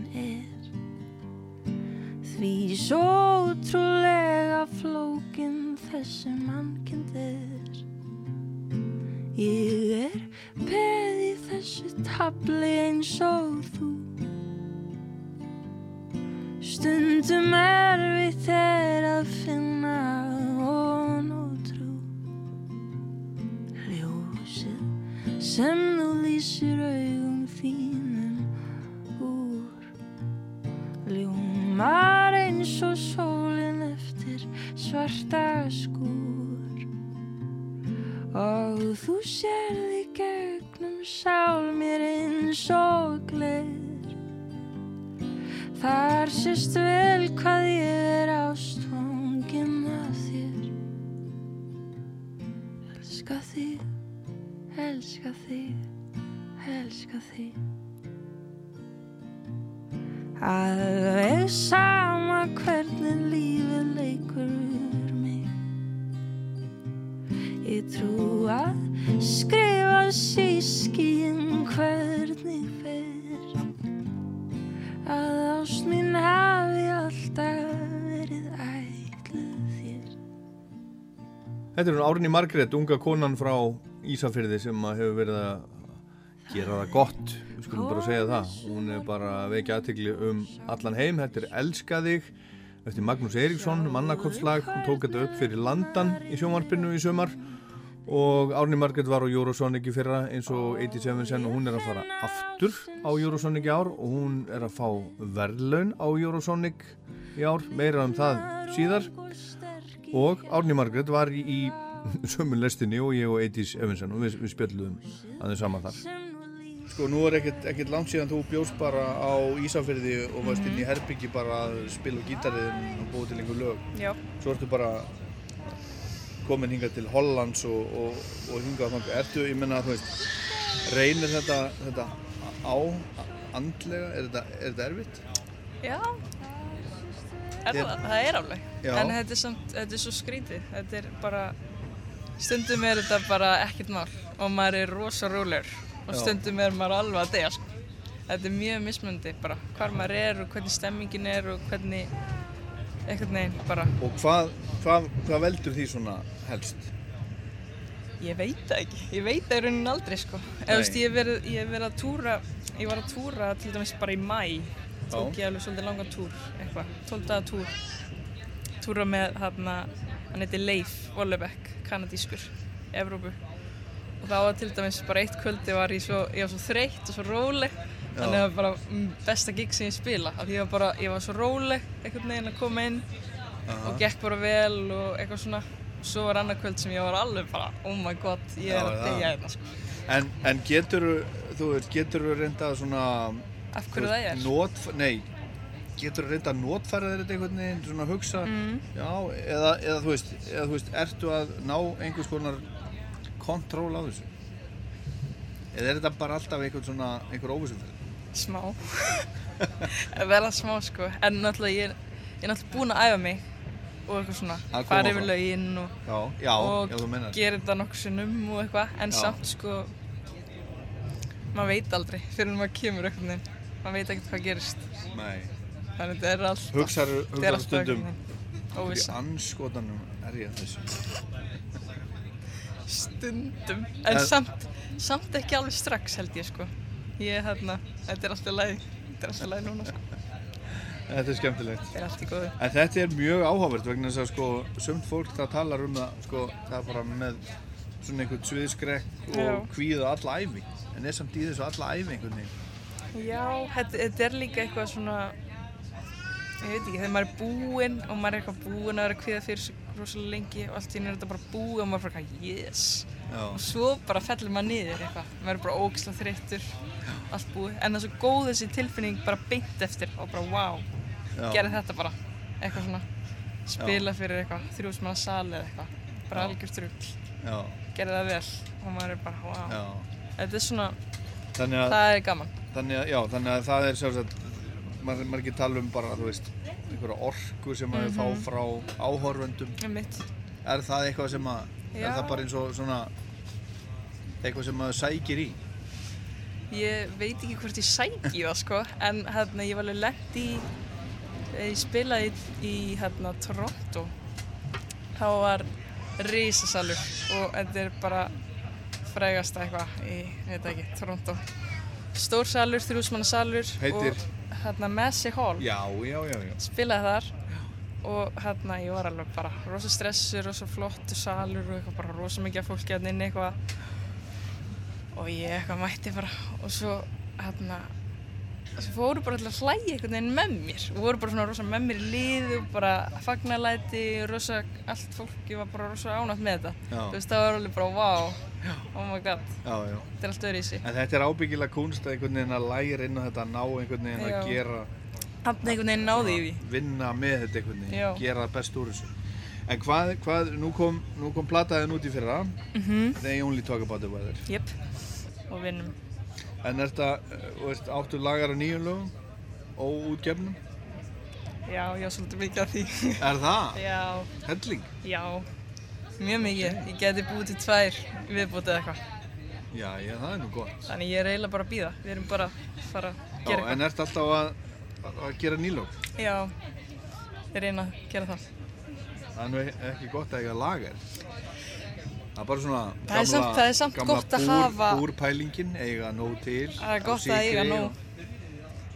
Þetta er hún Árni Margrét, unga konan frá Ísafyrði sem hefur verið að gera það gott, við skulum bara segja það. Hún er bara vekja aðtegli um allan heim. Þetta er Elska þig eftir Magnús Eiríksson, mannakotslag. Hún tók þetta upp fyrir Landan í sjónvarpinu í sumar og Árni Margrét var á Eurosonic í fyrra eins og 87 og hún er að fara aftur á Eurosonic í ár og hún er að fá verðlaun á Eurosonic í ár, meira um það síðar og Árni Margrét var í, sömu lestinni og ég og Eitís Evinsen og við, við spjöldum aðeins saman þar Sko nú er ekkert, ekkert langt síðan þú bjóst bara á Ísafyrði og varst inn í herbyggi bara að spila gítariðin og búið til einhver lög Já. Svo ertu bara komin hingað til Hollands og, og, og hingað þangað. Ertu, ég menna, þú veist, reynir þetta, þetta á andlega, er þetta, er þetta erfitt? Já, er það, það er alveg. Já. En þetta er, samt, þetta er svo skrítið. Þetta er bara, stundum er þetta bara ekkert mál og maður er rosa rólegur og stundum er maður alveg að deyja. Sko. Þetta er mjög mismundi bara hvar maður er og hvernig stemmingin er og hvernig einhvern veginn bara. Og hvað, hvað, hvað veldur því svona helst? Ég veit það ekki, ég veit það í rauninni aldrei sko. Eða veist, ég hef verið, verið að túra, ég var að túra til dæmis bara í mæ, tók ég alveg svolítið langan túr, eitthvað, 12 daga túr. Túra með hérna, hann heiti Leif Vollebekk, kanadískur, Evrópu. Og það var til dæmis bara eitt kvöldi var ég svo, ég var svo þreytt og svo róleg, þannig að það var bara mm, besta gig sem ég spila. Af því var bara, ég var svo róleg einhvern veginn að koma inn Aha. og gekk bara vel og eitthvað svona. Svo var annað kvöld sem ég var alveg bara, oh my god, ég Já, er að það. deyja hérna sko. En, en getur þú getur þú reynda svona Af hverju það er? Not, nei, getur þú reynda að notfæra þér þetta einhvern veginn, svona hugsa Mm. Já, eða, eða þú veist, eða þú veist, ertu að ná einhvers konar kontról á þessu? Eða er þetta bara alltaf einhvern svona, einhver óvissum Smá. Verða smá sko, en náttúrulega ég ég er náttúrulega búin að æfa mig og eitthvað svona, Að yfir frá. lögin og, Já, já, og já, gera þetta nokkuð sinnum og eitthvað, en samt sko, maður veit aldrei fyrir en maður kemur eitthvað maður veit ekkert hvað gerist. Nei. Þannig þetta er alltaf, hugsar alltaf stundum Í anskotanum er ég að þessu Stundum, en En- samt, samt ekki alveg strax held ég sko. Ég er hérna, þetta er alltaf læg, þetta er alltaf læg núna sko. Þetta er skemmtilegt. Þetta er allt í góðu. En þetta er mjög áhugavert vegna þess að sko, sumt fólk það talar um það, sko, það er bara með svona einhvern sviðskrekk og kvíða alla æfi. En er samt í þessu alla æfi einhvern veginn. Já, þetta, þetta er líka eitthvað svona, ég veit ekki, þegar maður er búinn og maður er eitthvað búinn að vera kviða fyrir sig rosalega lengi og allt í henni er þetta bara búið og maður er bara eitthvað, yes. Já. Og svo bara fellur maður niður eitthvað, maður er bara ógislega þreyttur, allt búið. En það er svo góð þessi tilfinning bara beint eftir og bara wow, Já. gerði þetta bara, eitthvað svona, spila fyrir eitthvað, þrjúsmanna sali eða eitthvað, bara Já. algjör trugl, Já. gerði það vel og maður er bara wow. Já. Þetta er svona, það er gaman. Þannig að, já, þannig að það er sjálfsagt, maður maður ekki tala um bara, þú veist, einhverja orku sem maður Mhm. fá frá áhorfendum. Einmitt. Er það eitthvað sem að, Já. er það bara eins og svona, eitthvað sem maður sækir í? Ég veit ekki hvort ég sæki það sko, en hérna ég var alveg lent í, ég spilaði í, hérna Toronto, þá var risasalur og þetta er bara frægasta eitthvað í, ég veit ekki, Toronto. Stór salur, þrjúsmanna salur Heitir? og hérna Massey Hall. Já, já, já, já. Spilaði þar og hérna ég var alveg bara rosa stressur, rosa flottu salur og eitthvað bara rosa mikið af fólki hérna inni eitthvað og ég eitthvað mætti bara og svo hérna svo fóru bara allir að hlæja einhvern veginn með mér og voru bara svona rosa með mér í liði og bara fagnarlæti og rosa allt fólki var bara rosa ánægt með þetta Já. þú veist það var alveg bara wow oh my god, Já, já. þetta er allt öðru í sig En þetta er ábyggilega kunst að einhvern veginn að læra inn á þetta, að ná einhvern veginn Já. að gera, hann einhvern veginn náði í því vinna með þetta einhvern veginn, Já. gera það best úr þessu. En hvað, hvað, nú kom, nú kom plataðin út í fyrra, Mhm. They Only Talk About The Weather. Jep, og vinnum En er þetta, þú veist, áttu lagar á nýjum lögum, óútgefnum? já, ég á svolítið mikið af því Er það? já, Helling? já, mjög mikið ég geti búið til tvær viðbútið eða eitthvað Já, já, það er nú gott. Þannig ég er eiginlega bara að býða. Við erum bara að fara að Já, gera en ert alltaf að, að gera nýlög? Já, ég reyna að gera það. Það er nú ekki gott að eiga lagar. Það er bara svona Það er samt- það er samt gamla gott að búr, hafa- Búrpælingin, eiga nóg til. Það er gott að eiga nóg.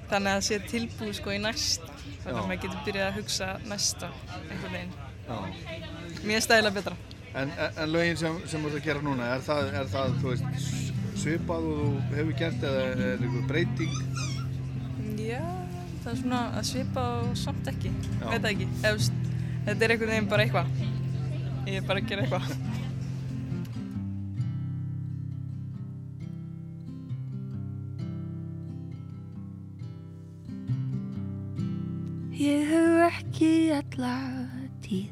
Þannig að það sé tilbúið sko í næsta. Þannig að maður getur byrjað að hugsa næsta einhvern veginn. Mér stæla betra. En, en, en lögin sem, sem þú ert að gera núna, er það, er það veist, svipað og þú hefur gert eða er einhver breyting? Já, það er svona að svipa og samt ekki. Veit það ekki. Veist, þetta er einhvern veginn bara eitthvað. Ég er bara að gera eitthvað. Ég hef ekki alla tíð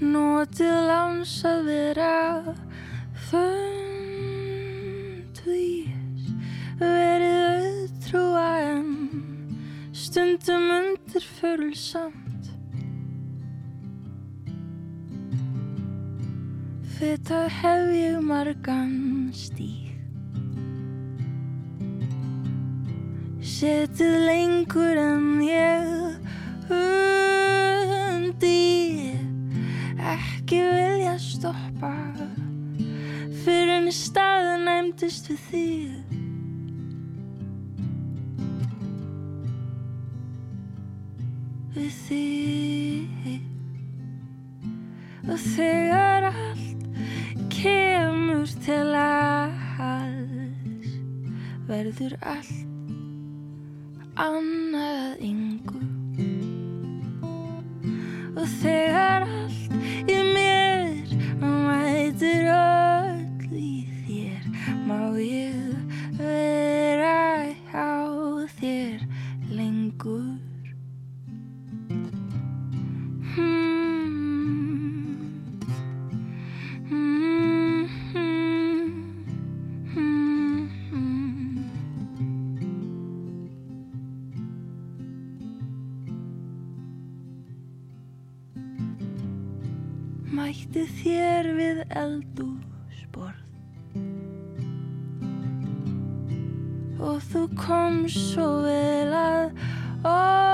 Notið láns að vera fundvís Verið auðtrúa en stundum undir förulsamt Þetta hef ég margan stíð Setið lengur en ég undi. Ekki vilja stoppa fyrir en í staðin næmdist við þig. Við þig. Og þegar allt kemur til alls verður allt annað yngu og þegar allt í mér mætir öll í þér má ég vera hjá þér lengur Hmm. Mætti þér við eldúsborð og þú kom svo vel að orði.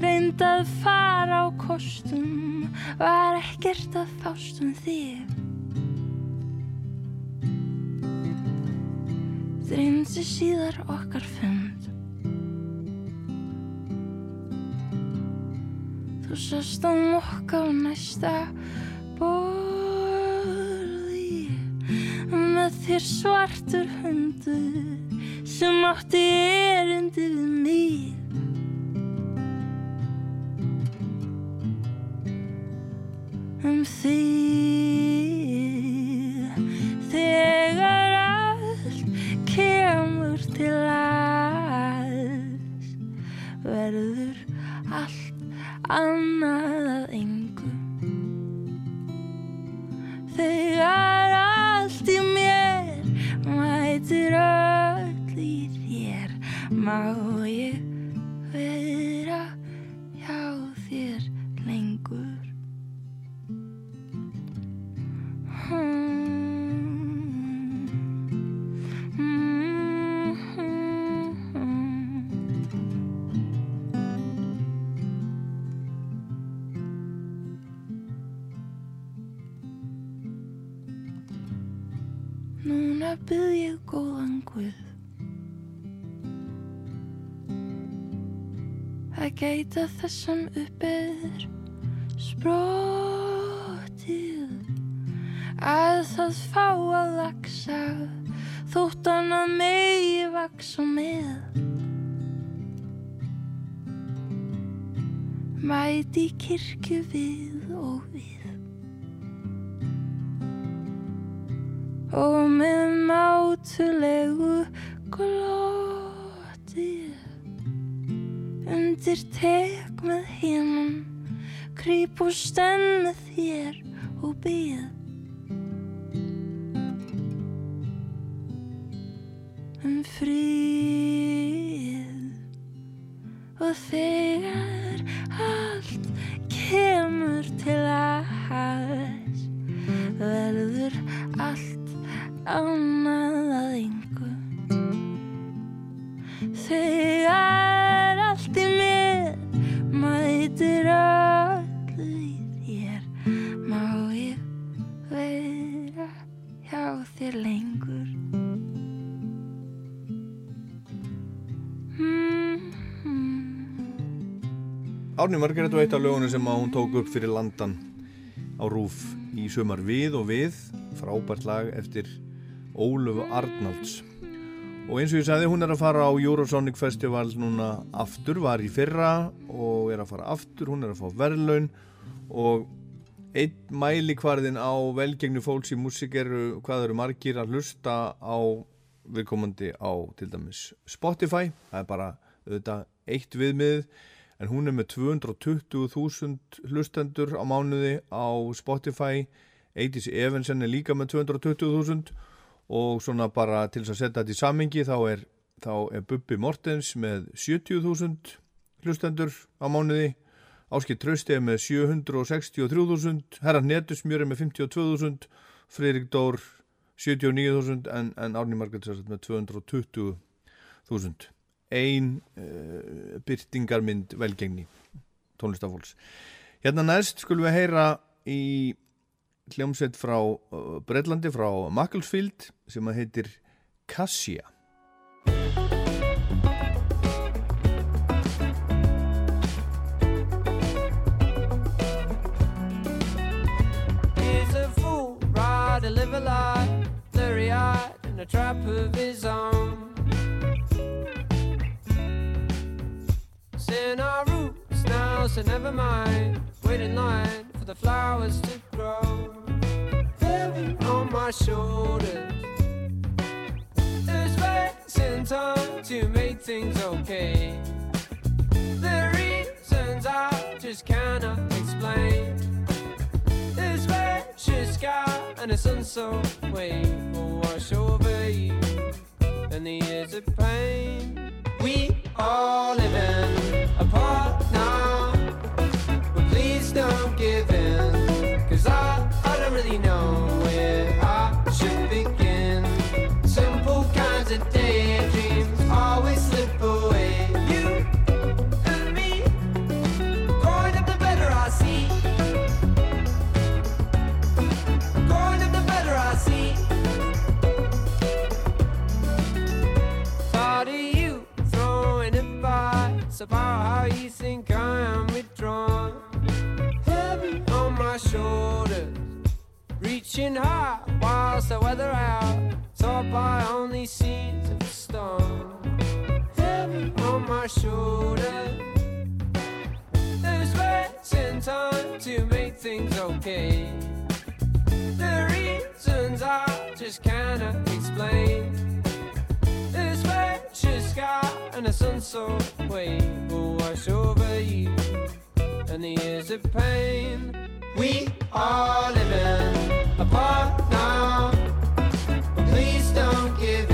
Reynd að fara á kostum var ekkert að fást um þig. Dreymdi síðar okkar fund þú sast á mokka á næsta borði. Með þér svartur hundur sem átti erindi við mig. Um þig þegar allt kemur til alls verður allt annað að gæta þess sem uppið sprottið að það fá að laksa þótt hann að megi vaksa með. Mæti kirkju við og við. Og með mátulegu glóti undir hinum krýp og stenn með þér Árni Margrét var eitt af lögunum sem hún tók upp fyrir landan á rúf í sumar við og við. Frábært lag eftir Ólöfu Arnalds. Og eins og ég sagði hún er að fara á Eurosonic Festival núna aftur, var í fyrra og er að fara aftur, hún er að fá verðlaun. Og einn mælikvarðin á velgengni fólks í músík eru hvað eru margir að hlusta á viðkomandi á til dæmis Spotify, það er bara auðvitað eitt viðmið en hún er með 220.000 hlustendur á mánuði á Spotify. Eidís Evensen er líka með 220.000 og svona bara til þess að setja þetta í samengi þá er, þá er Bubbi Mortens með 70.000 hlustendur á mánuði. Áskil Trausti er með 763.000 Herra Netusmjör er með 52.000 Friðrik Dór 79.000 en, en Árni Margrét með 220.000 ein uh, byrtingarmynd velgengni tónlistafólks Hérna næst skulum við heyra í hljómsveit frá uh, Breitlandi, frá Macclesfield sem að heitir Cassia. He's a fool, right to live a lie, blurry eyed in a trap of his own. So never mind. Wait in line for the flowers to grow. Heavy on my shoulders. There's space and time to make things okay. The reasons I just cannot explain. This precious sky and a sunset wave will wash over you and the years of pain. We all are living apart now, please don't give in, cause I, I don't really know where I should begin. Simple kinds of daydreams always slip away. You and me, growing up the better I see. Growing up the better I see. Thought of you throwing by. It's about how you think Reaching high whilst the weather out. Taught by only seeds of storm. Heavy on my shoulders. There's space and time to make things okay. The reasons I just cannot explain. This precious sky and a sunset wave will wash over you and the years of pain. We are living apart now. Please don't give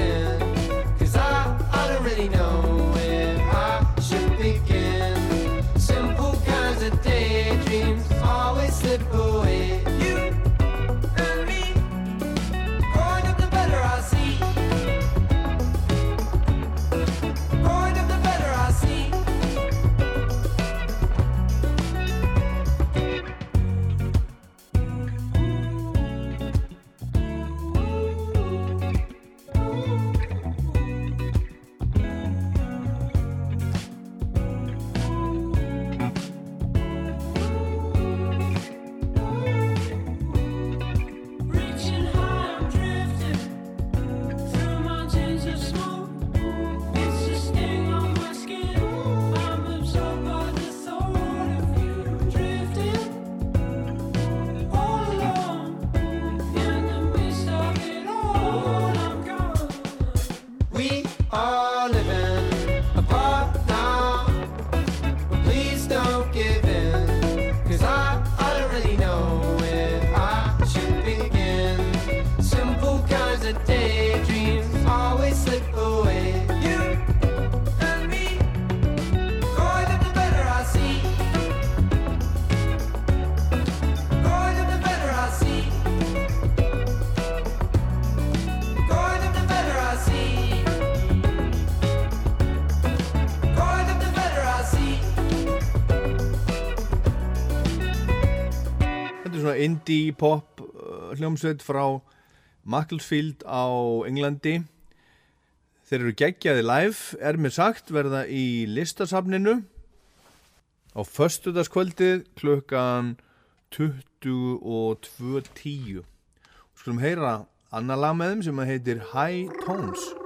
svona indie pop uh, hljómsveit frá Macclesfield á Englandi. Þeir eru geggjaði live, er mér sagt, verða í listasafninu á föstudagskvöldið klukkan 22.10. Skulum heyra annar lag með þeim sem heitir High Tones.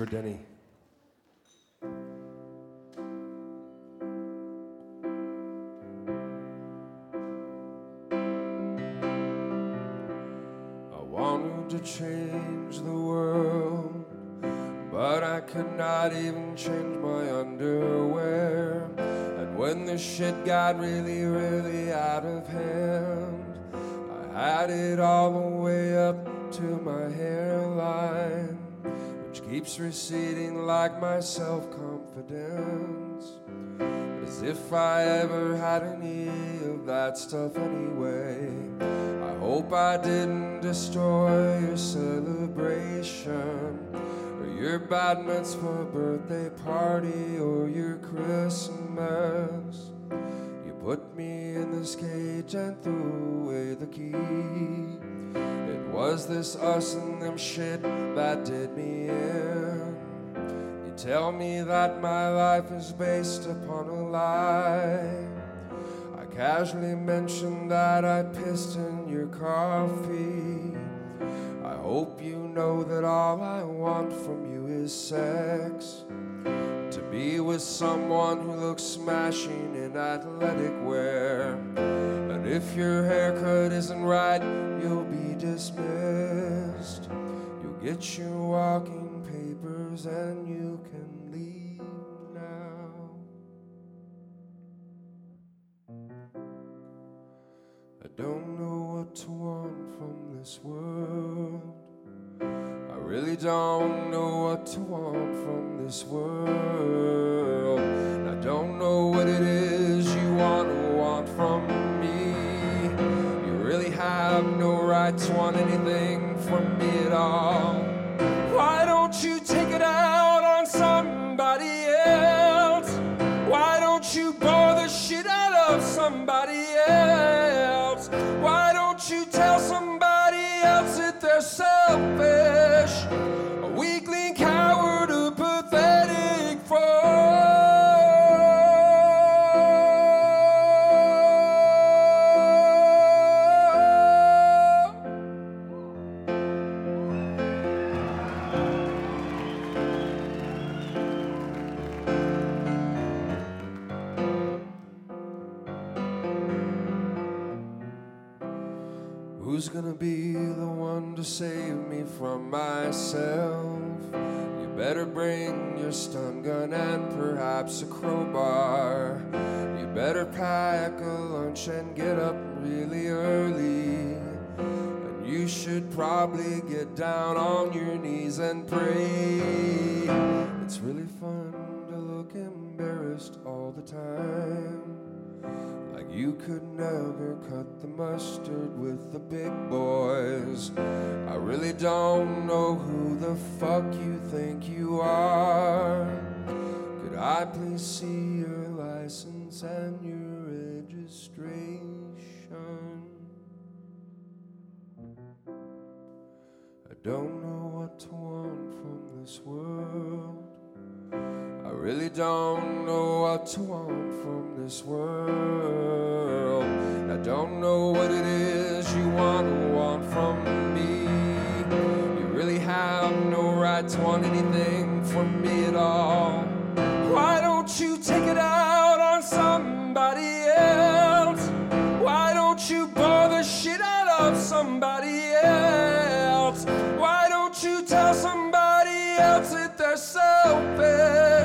For Denny. I wanted to change the world, but I could not even change my underwear. And when the shit got really, really out of hand, I had it all the way up to my hairline, keeps receding like my self confidence. As if I ever had any of that stuff anyway. I hope I didn't destroy your celebration, or your bat mitzvah birthday party, or your Christmas. You put me in this cage and threw away the key. It was this us and them shit that did me in. You tell me that my life is based upon a lie. I casually mentioned that I pissed in your coffee. I hope you know that all I want from you is sex. Be with someone who looks smashing in athletic wear. And if your haircut isn't right, you'll be dismissed. You'll get your walking papers and you can leave now. I don't know what to want from this world. Really don't know what to want from this world. I don't know what it is you want to want from me. You really have no right to want anything from me at all. Why don't you take it out on somebody else? Why don't you bore the shit out of somebody be the one to save me from myself? You better bring your stun gun and perhaps a crowbar. You better pack a lunch and get up really early. And you should probably get down on your knees and pray. It's really fun to look embarrassed all the time. Like you could never cut the mustard with the big boys. I really don't know who the fuck you think you are. Could I please see your license and your registration? I don't know what to want from this world. Really don't know what to want from this world. I don't know what it is you want to want from me. You really have no right to want anything from me at all. Why don't you take it out on somebody else? Why don't you bore the shit out of somebody else? Why don't you tell somebody else that they're selfish?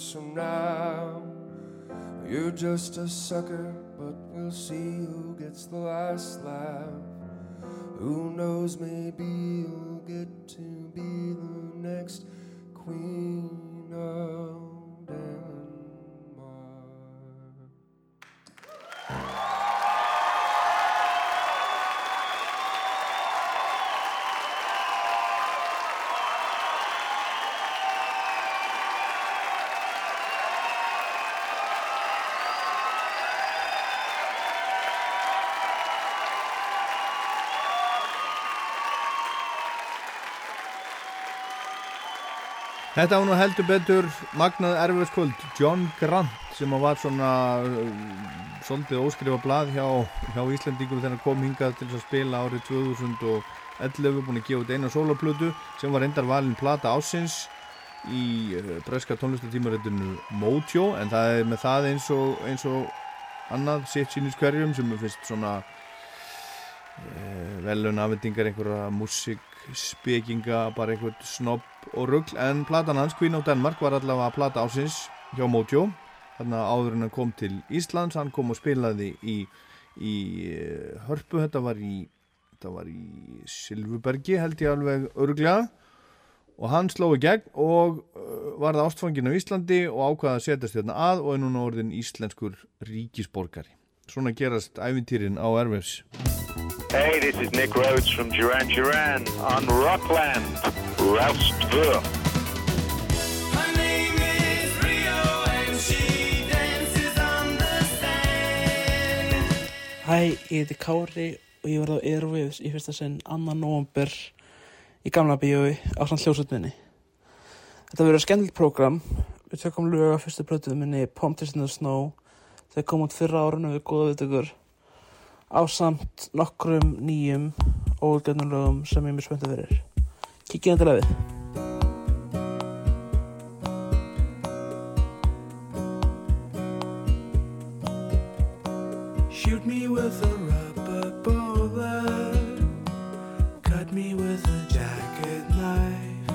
Years from now. You're just a sucker, but we'll see who gets the last laugh. Who knows, maybe you'll get to be the next queen of Denmark. Þetta var nú heldur betur magnað erfiðskvöld. John Grant sem var svona uh, svolítið óskrifa blað hjá, hjá Íslandingum þegar hann kom hingað til að spila árið 2011 búin að gefa út eina soloplötu sem var endar valin plata ásins í uh, breska tónlistatímaritinu Mojo en það er með það eins og, eins og annað sitt sínus hverjum sem er fyrst svona uh, velun afhendingar einhverja músik spekinga, bara einhvern snobb og ruggl, en platan hans Queen of Denmark var allavega plata ásins hjá Mojo, þarna áður en hann kom til Íslands, hann kom og spilaði í, í eh, hörpu, þetta var í þetta var í Silfubergi held ég alveg örglega og hann sló í gegn og uh, varði ástfangin á Íslandi og ákvaði að setjast hérna að og er núna orðin íslenskur ríkisborgari. Svona gerast æfintýrin á Erfis. Hey, this is Nick Rhodes from Duran Duran on Rockland, Roust sand. Hæ, ég heiti Kári og ég var á Airwaves í fyrsta sinn 2. november í gamla bíói á samt hljósutminni. Þetta verður skemmtilegt prógram. Við tökum lög af fyrstu plötuðu minni Pumped in the Snow. Þau kom út fyrra árinu við góða viðtökur á samt nokkrum nýjum ógönnum lögum sem ég er mjög spenntið fyrir. Kikið endilega við. Shoot me with a rubber bullet. Cut me with a jacket knife.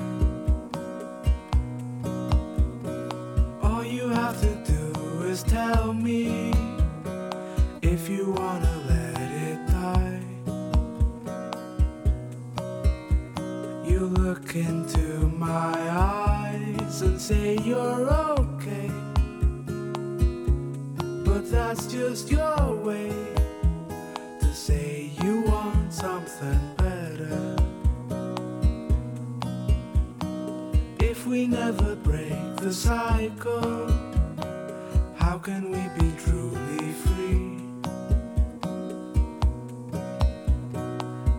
All you have to do is tell me if you wanna let You look into my eyes and say you're okay. But that's just your way to say you want something better. If we never break the cycle, how can we be truly free?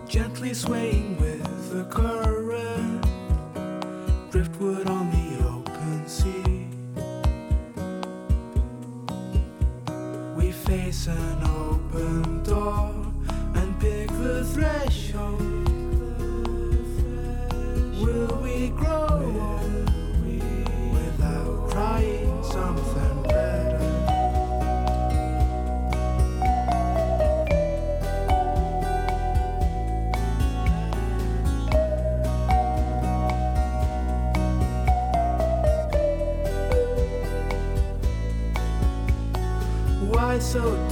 Gently swaying with the current, driftwood on the open sea. We face an open door and pick the threshold. So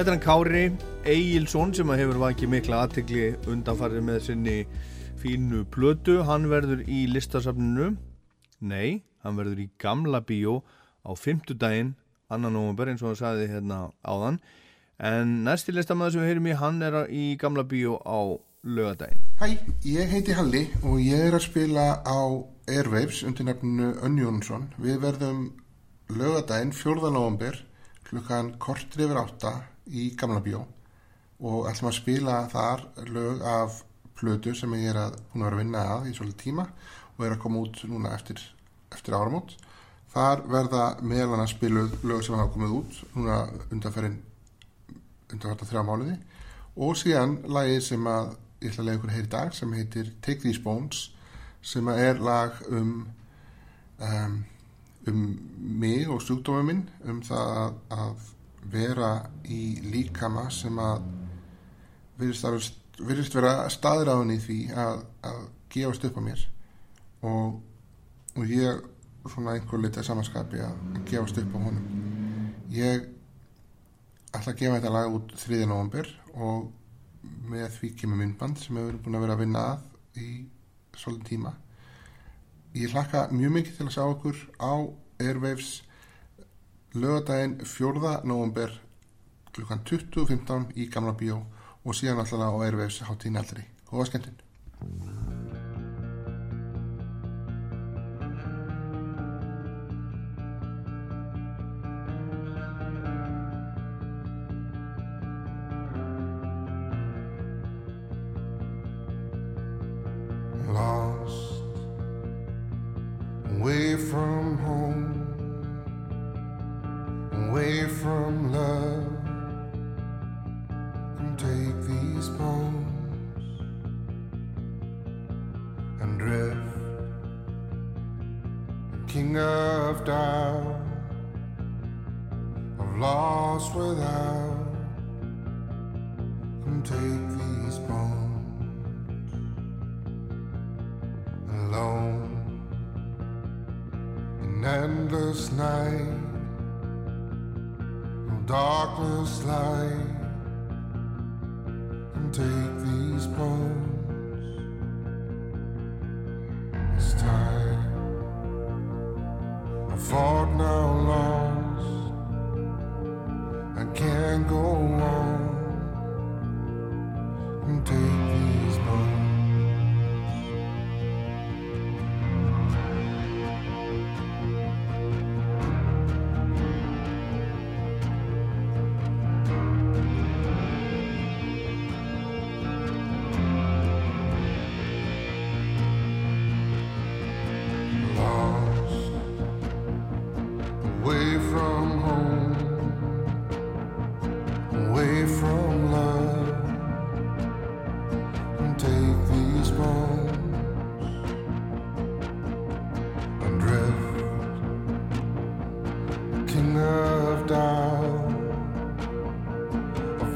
Þetta er hann Kári Egilson sem hefur vakið mikla aðtegli undanfarið með sinni fínu plötu. Hann verður í listasafninu, nei, hann verður í gamla bíó á fymtudaginn, annan november eins og hann sagði hérna áðan. En næsti listamæður sem við heyrum í, hann er í gamla bíó á lögadaginn. Hæ, ég heiti Halli og ég er að spila á Airwaves undir nefninu Önni Jónsson. Við verðum lögadaginn 4. november klukkan kortir yfir átta í Gamla Bíó og ætlum að spila þar lög af plötu sem ég er að hún var að vinna að í svolítið tíma og er að koma út núna eftir, eftir áramót. Þar verða meðal hann að spiluð lög sem hafa komið út núna undanferðin undanferðin þrjá mánuði og síðan lagið sem að ég ætla að lega ykkur að heyra í dag sem heitir Take These Bones sem að er lag um um, um mig og sjúkdómið minn um það að, að vera í líkama sem að virðist, vera staðráðin í því að, að gefast upp á mér og, og ég svona einhver litið samanskapi að gefast upp á honum ég ætla að gefa þetta lag út 3. november og með því kemur myndband sem hefur búin að vera að vinna að í svolítið tíma ég hlakka mjög mikið til að sjá okkur á Airwaves lögadaginn 4. november klukkan 20.15 í Gamla Bíó og síðan alltaf á Airwaves hátíðin aldrei. Góða skemmtinn.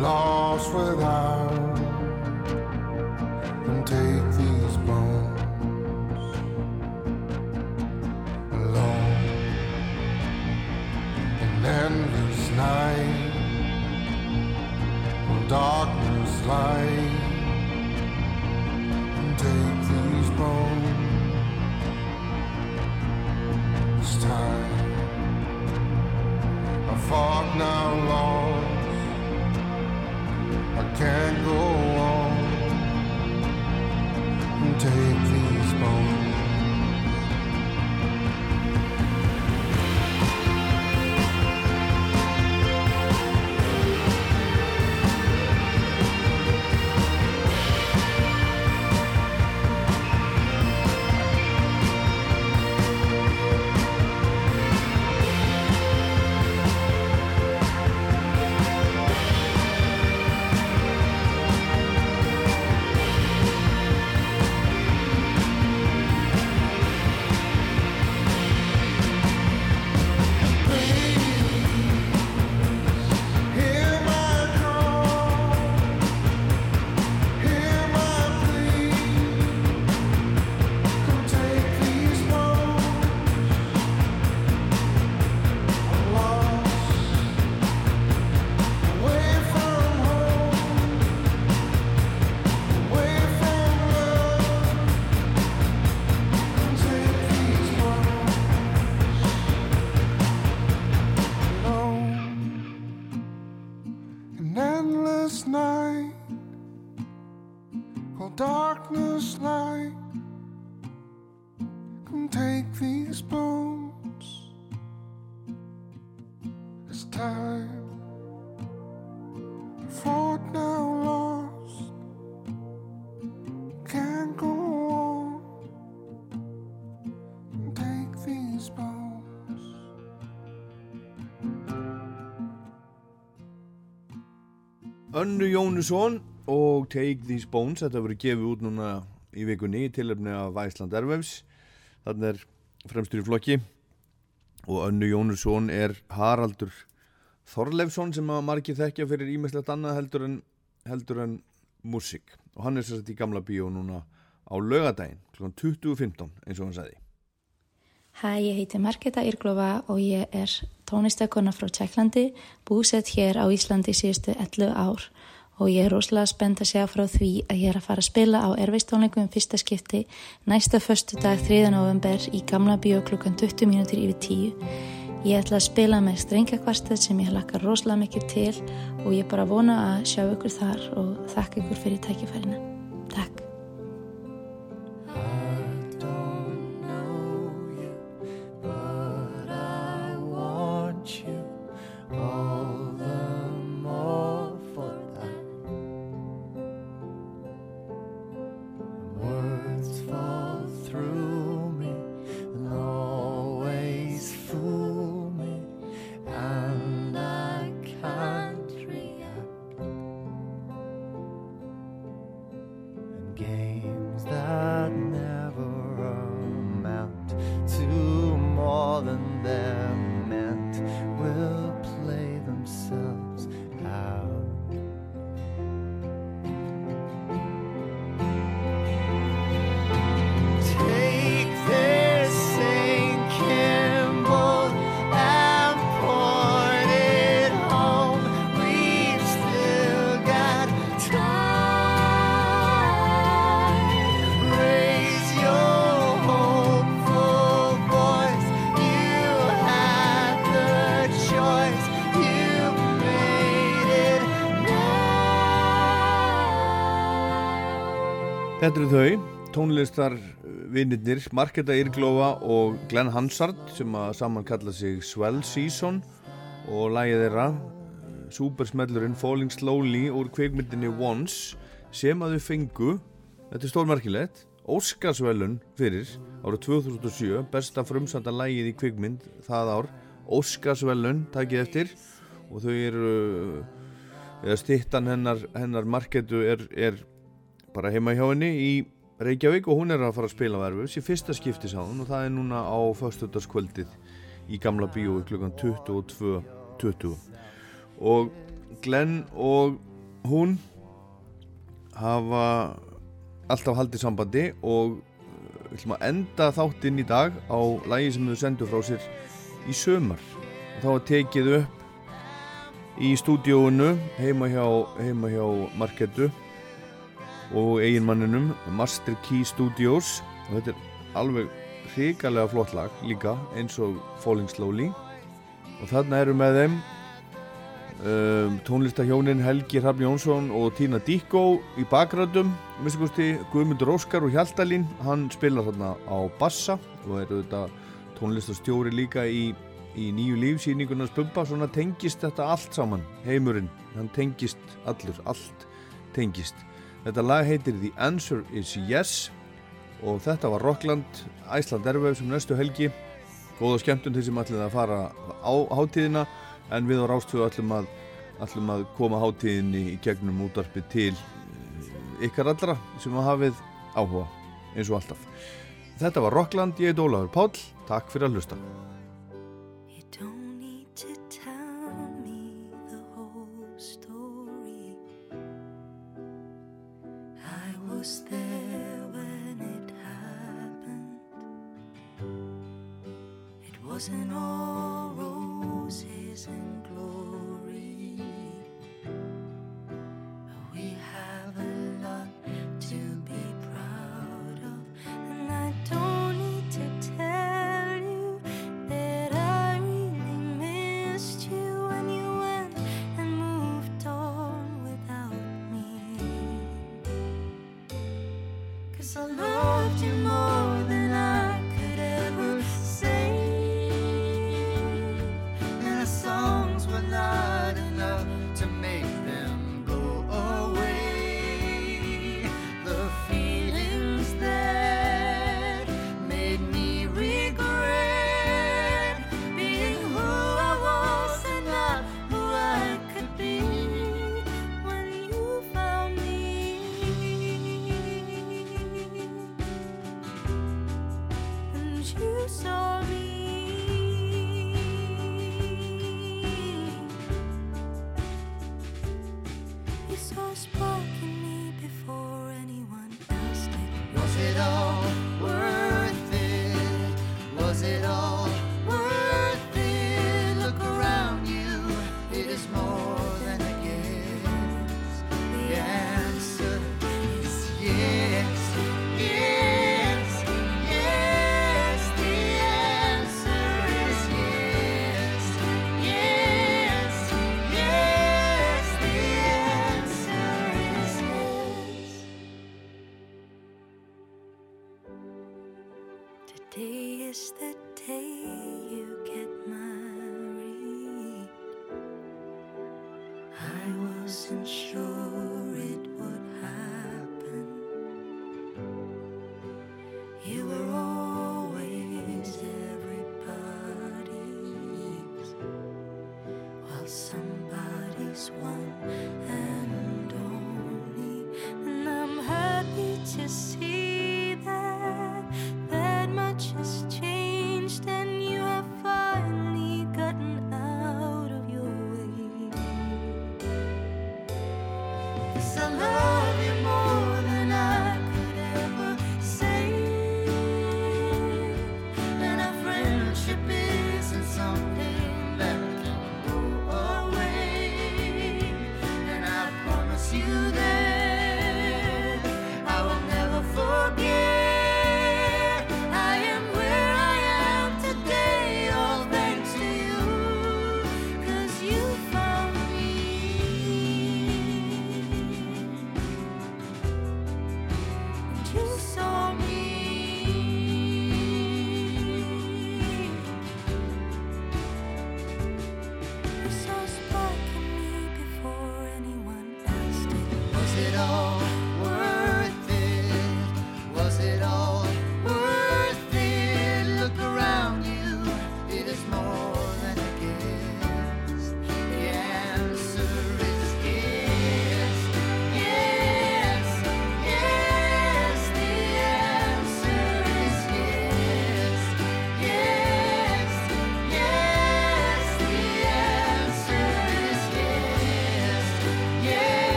Lost without, and take these bones alone. In endless night darkness light Önnu Jónusson og Take These Bones. Þetta verið gefið út núna í vikunni í tilöfni af Væsland Ervefs þannig er fremstur í flokki og Önnu Jónusson er Haraldur Þorleifsson sem að margir þekkja fyrir ímestlegt annað heldur en, heldur en músík. Og hann er sér sett í gamla bíó núna á lögadaginn kl. 20.15 eins og hann sagði. Hæ, ég heiti Marketa Írglófa og ég er tónistakona frá Tjekklandi, búsett hér á Íslandi síðustu 11 ár og ég er rosalega spennt að segja frá því að ég er að fara að spila á erveistónleikum um fyrsta skipti næsta förstu dag 3. november í gamla bíó klukkan 20 mínútur yfir 10. Ég ætla að spila með strengjakvartið sem ég hlakkar rosalega mikið til og ég bara vona að sjá ykkur þar og þakka ykkur fyrir tækifærina. Takk. All Þetta eru þau, tónlistar vinnirnir Marketa Írglófa og Glenn Hansard sem að saman kalla sig Swell Season og lagið þeirra Supersmellurinn Falling Slowly úr kveikmyndinni Once sem að þau fengu, þetta er stórmerkilegt Óskarsvellun fyrir árið 2007, besta frumsanda lagið í kveikmynd það ár Óskarsvellun, takið eftir. Og þau eru eða stittan hennar, hennar Marketu er, er bara heima hjá henni í Reykjavík og hún er að fara að spila á Erfus í fyrsta skipti sá hún og það er núna á föstudagskvöldið í gamla bíói klukkan 22.20 og Glenn og hún hafa alltaf haldið sambandi og við ætlum að enda þáttinn í dag á lægi sem þau sendu frá sér í sömar og þá var tekið upp í stúdíóinu heima hjá, hjá Marketu og eiginmanninum Master Key Studios. Og þetta er alveg hrikalega flott lag líka eins og Falling Slowly. Og þarna eru með þeim um, tónlistahjónin Helgi Hrafn Jónsson og Tína Díkó í Gusti, Guðmundur Óskar og Hjaltalín hann spilar þarna á bassa og eru þetta tónlistastjóri líka í, í nýju lífsýningunars bumba svona tengist þetta allt saman heimurinn, hann tengist allur allt tengist Þetta lag heitir The Answer is Yes og þetta var Rockland, Æsland Erfæf sem næstu helgi. Góða skemmtun til sem ætlum að fara á hátíðina en við á Rástvöðu ætlum að, ætlum að koma hátíðinni í gegnum útarpi til eh, ykkar allra sem að hafið áhuga eins og alltaf. Þetta var Rockland, ég heit Ólafur Páll, takk fyrir að hlusta. Was there when it happened. It wasn't all roses and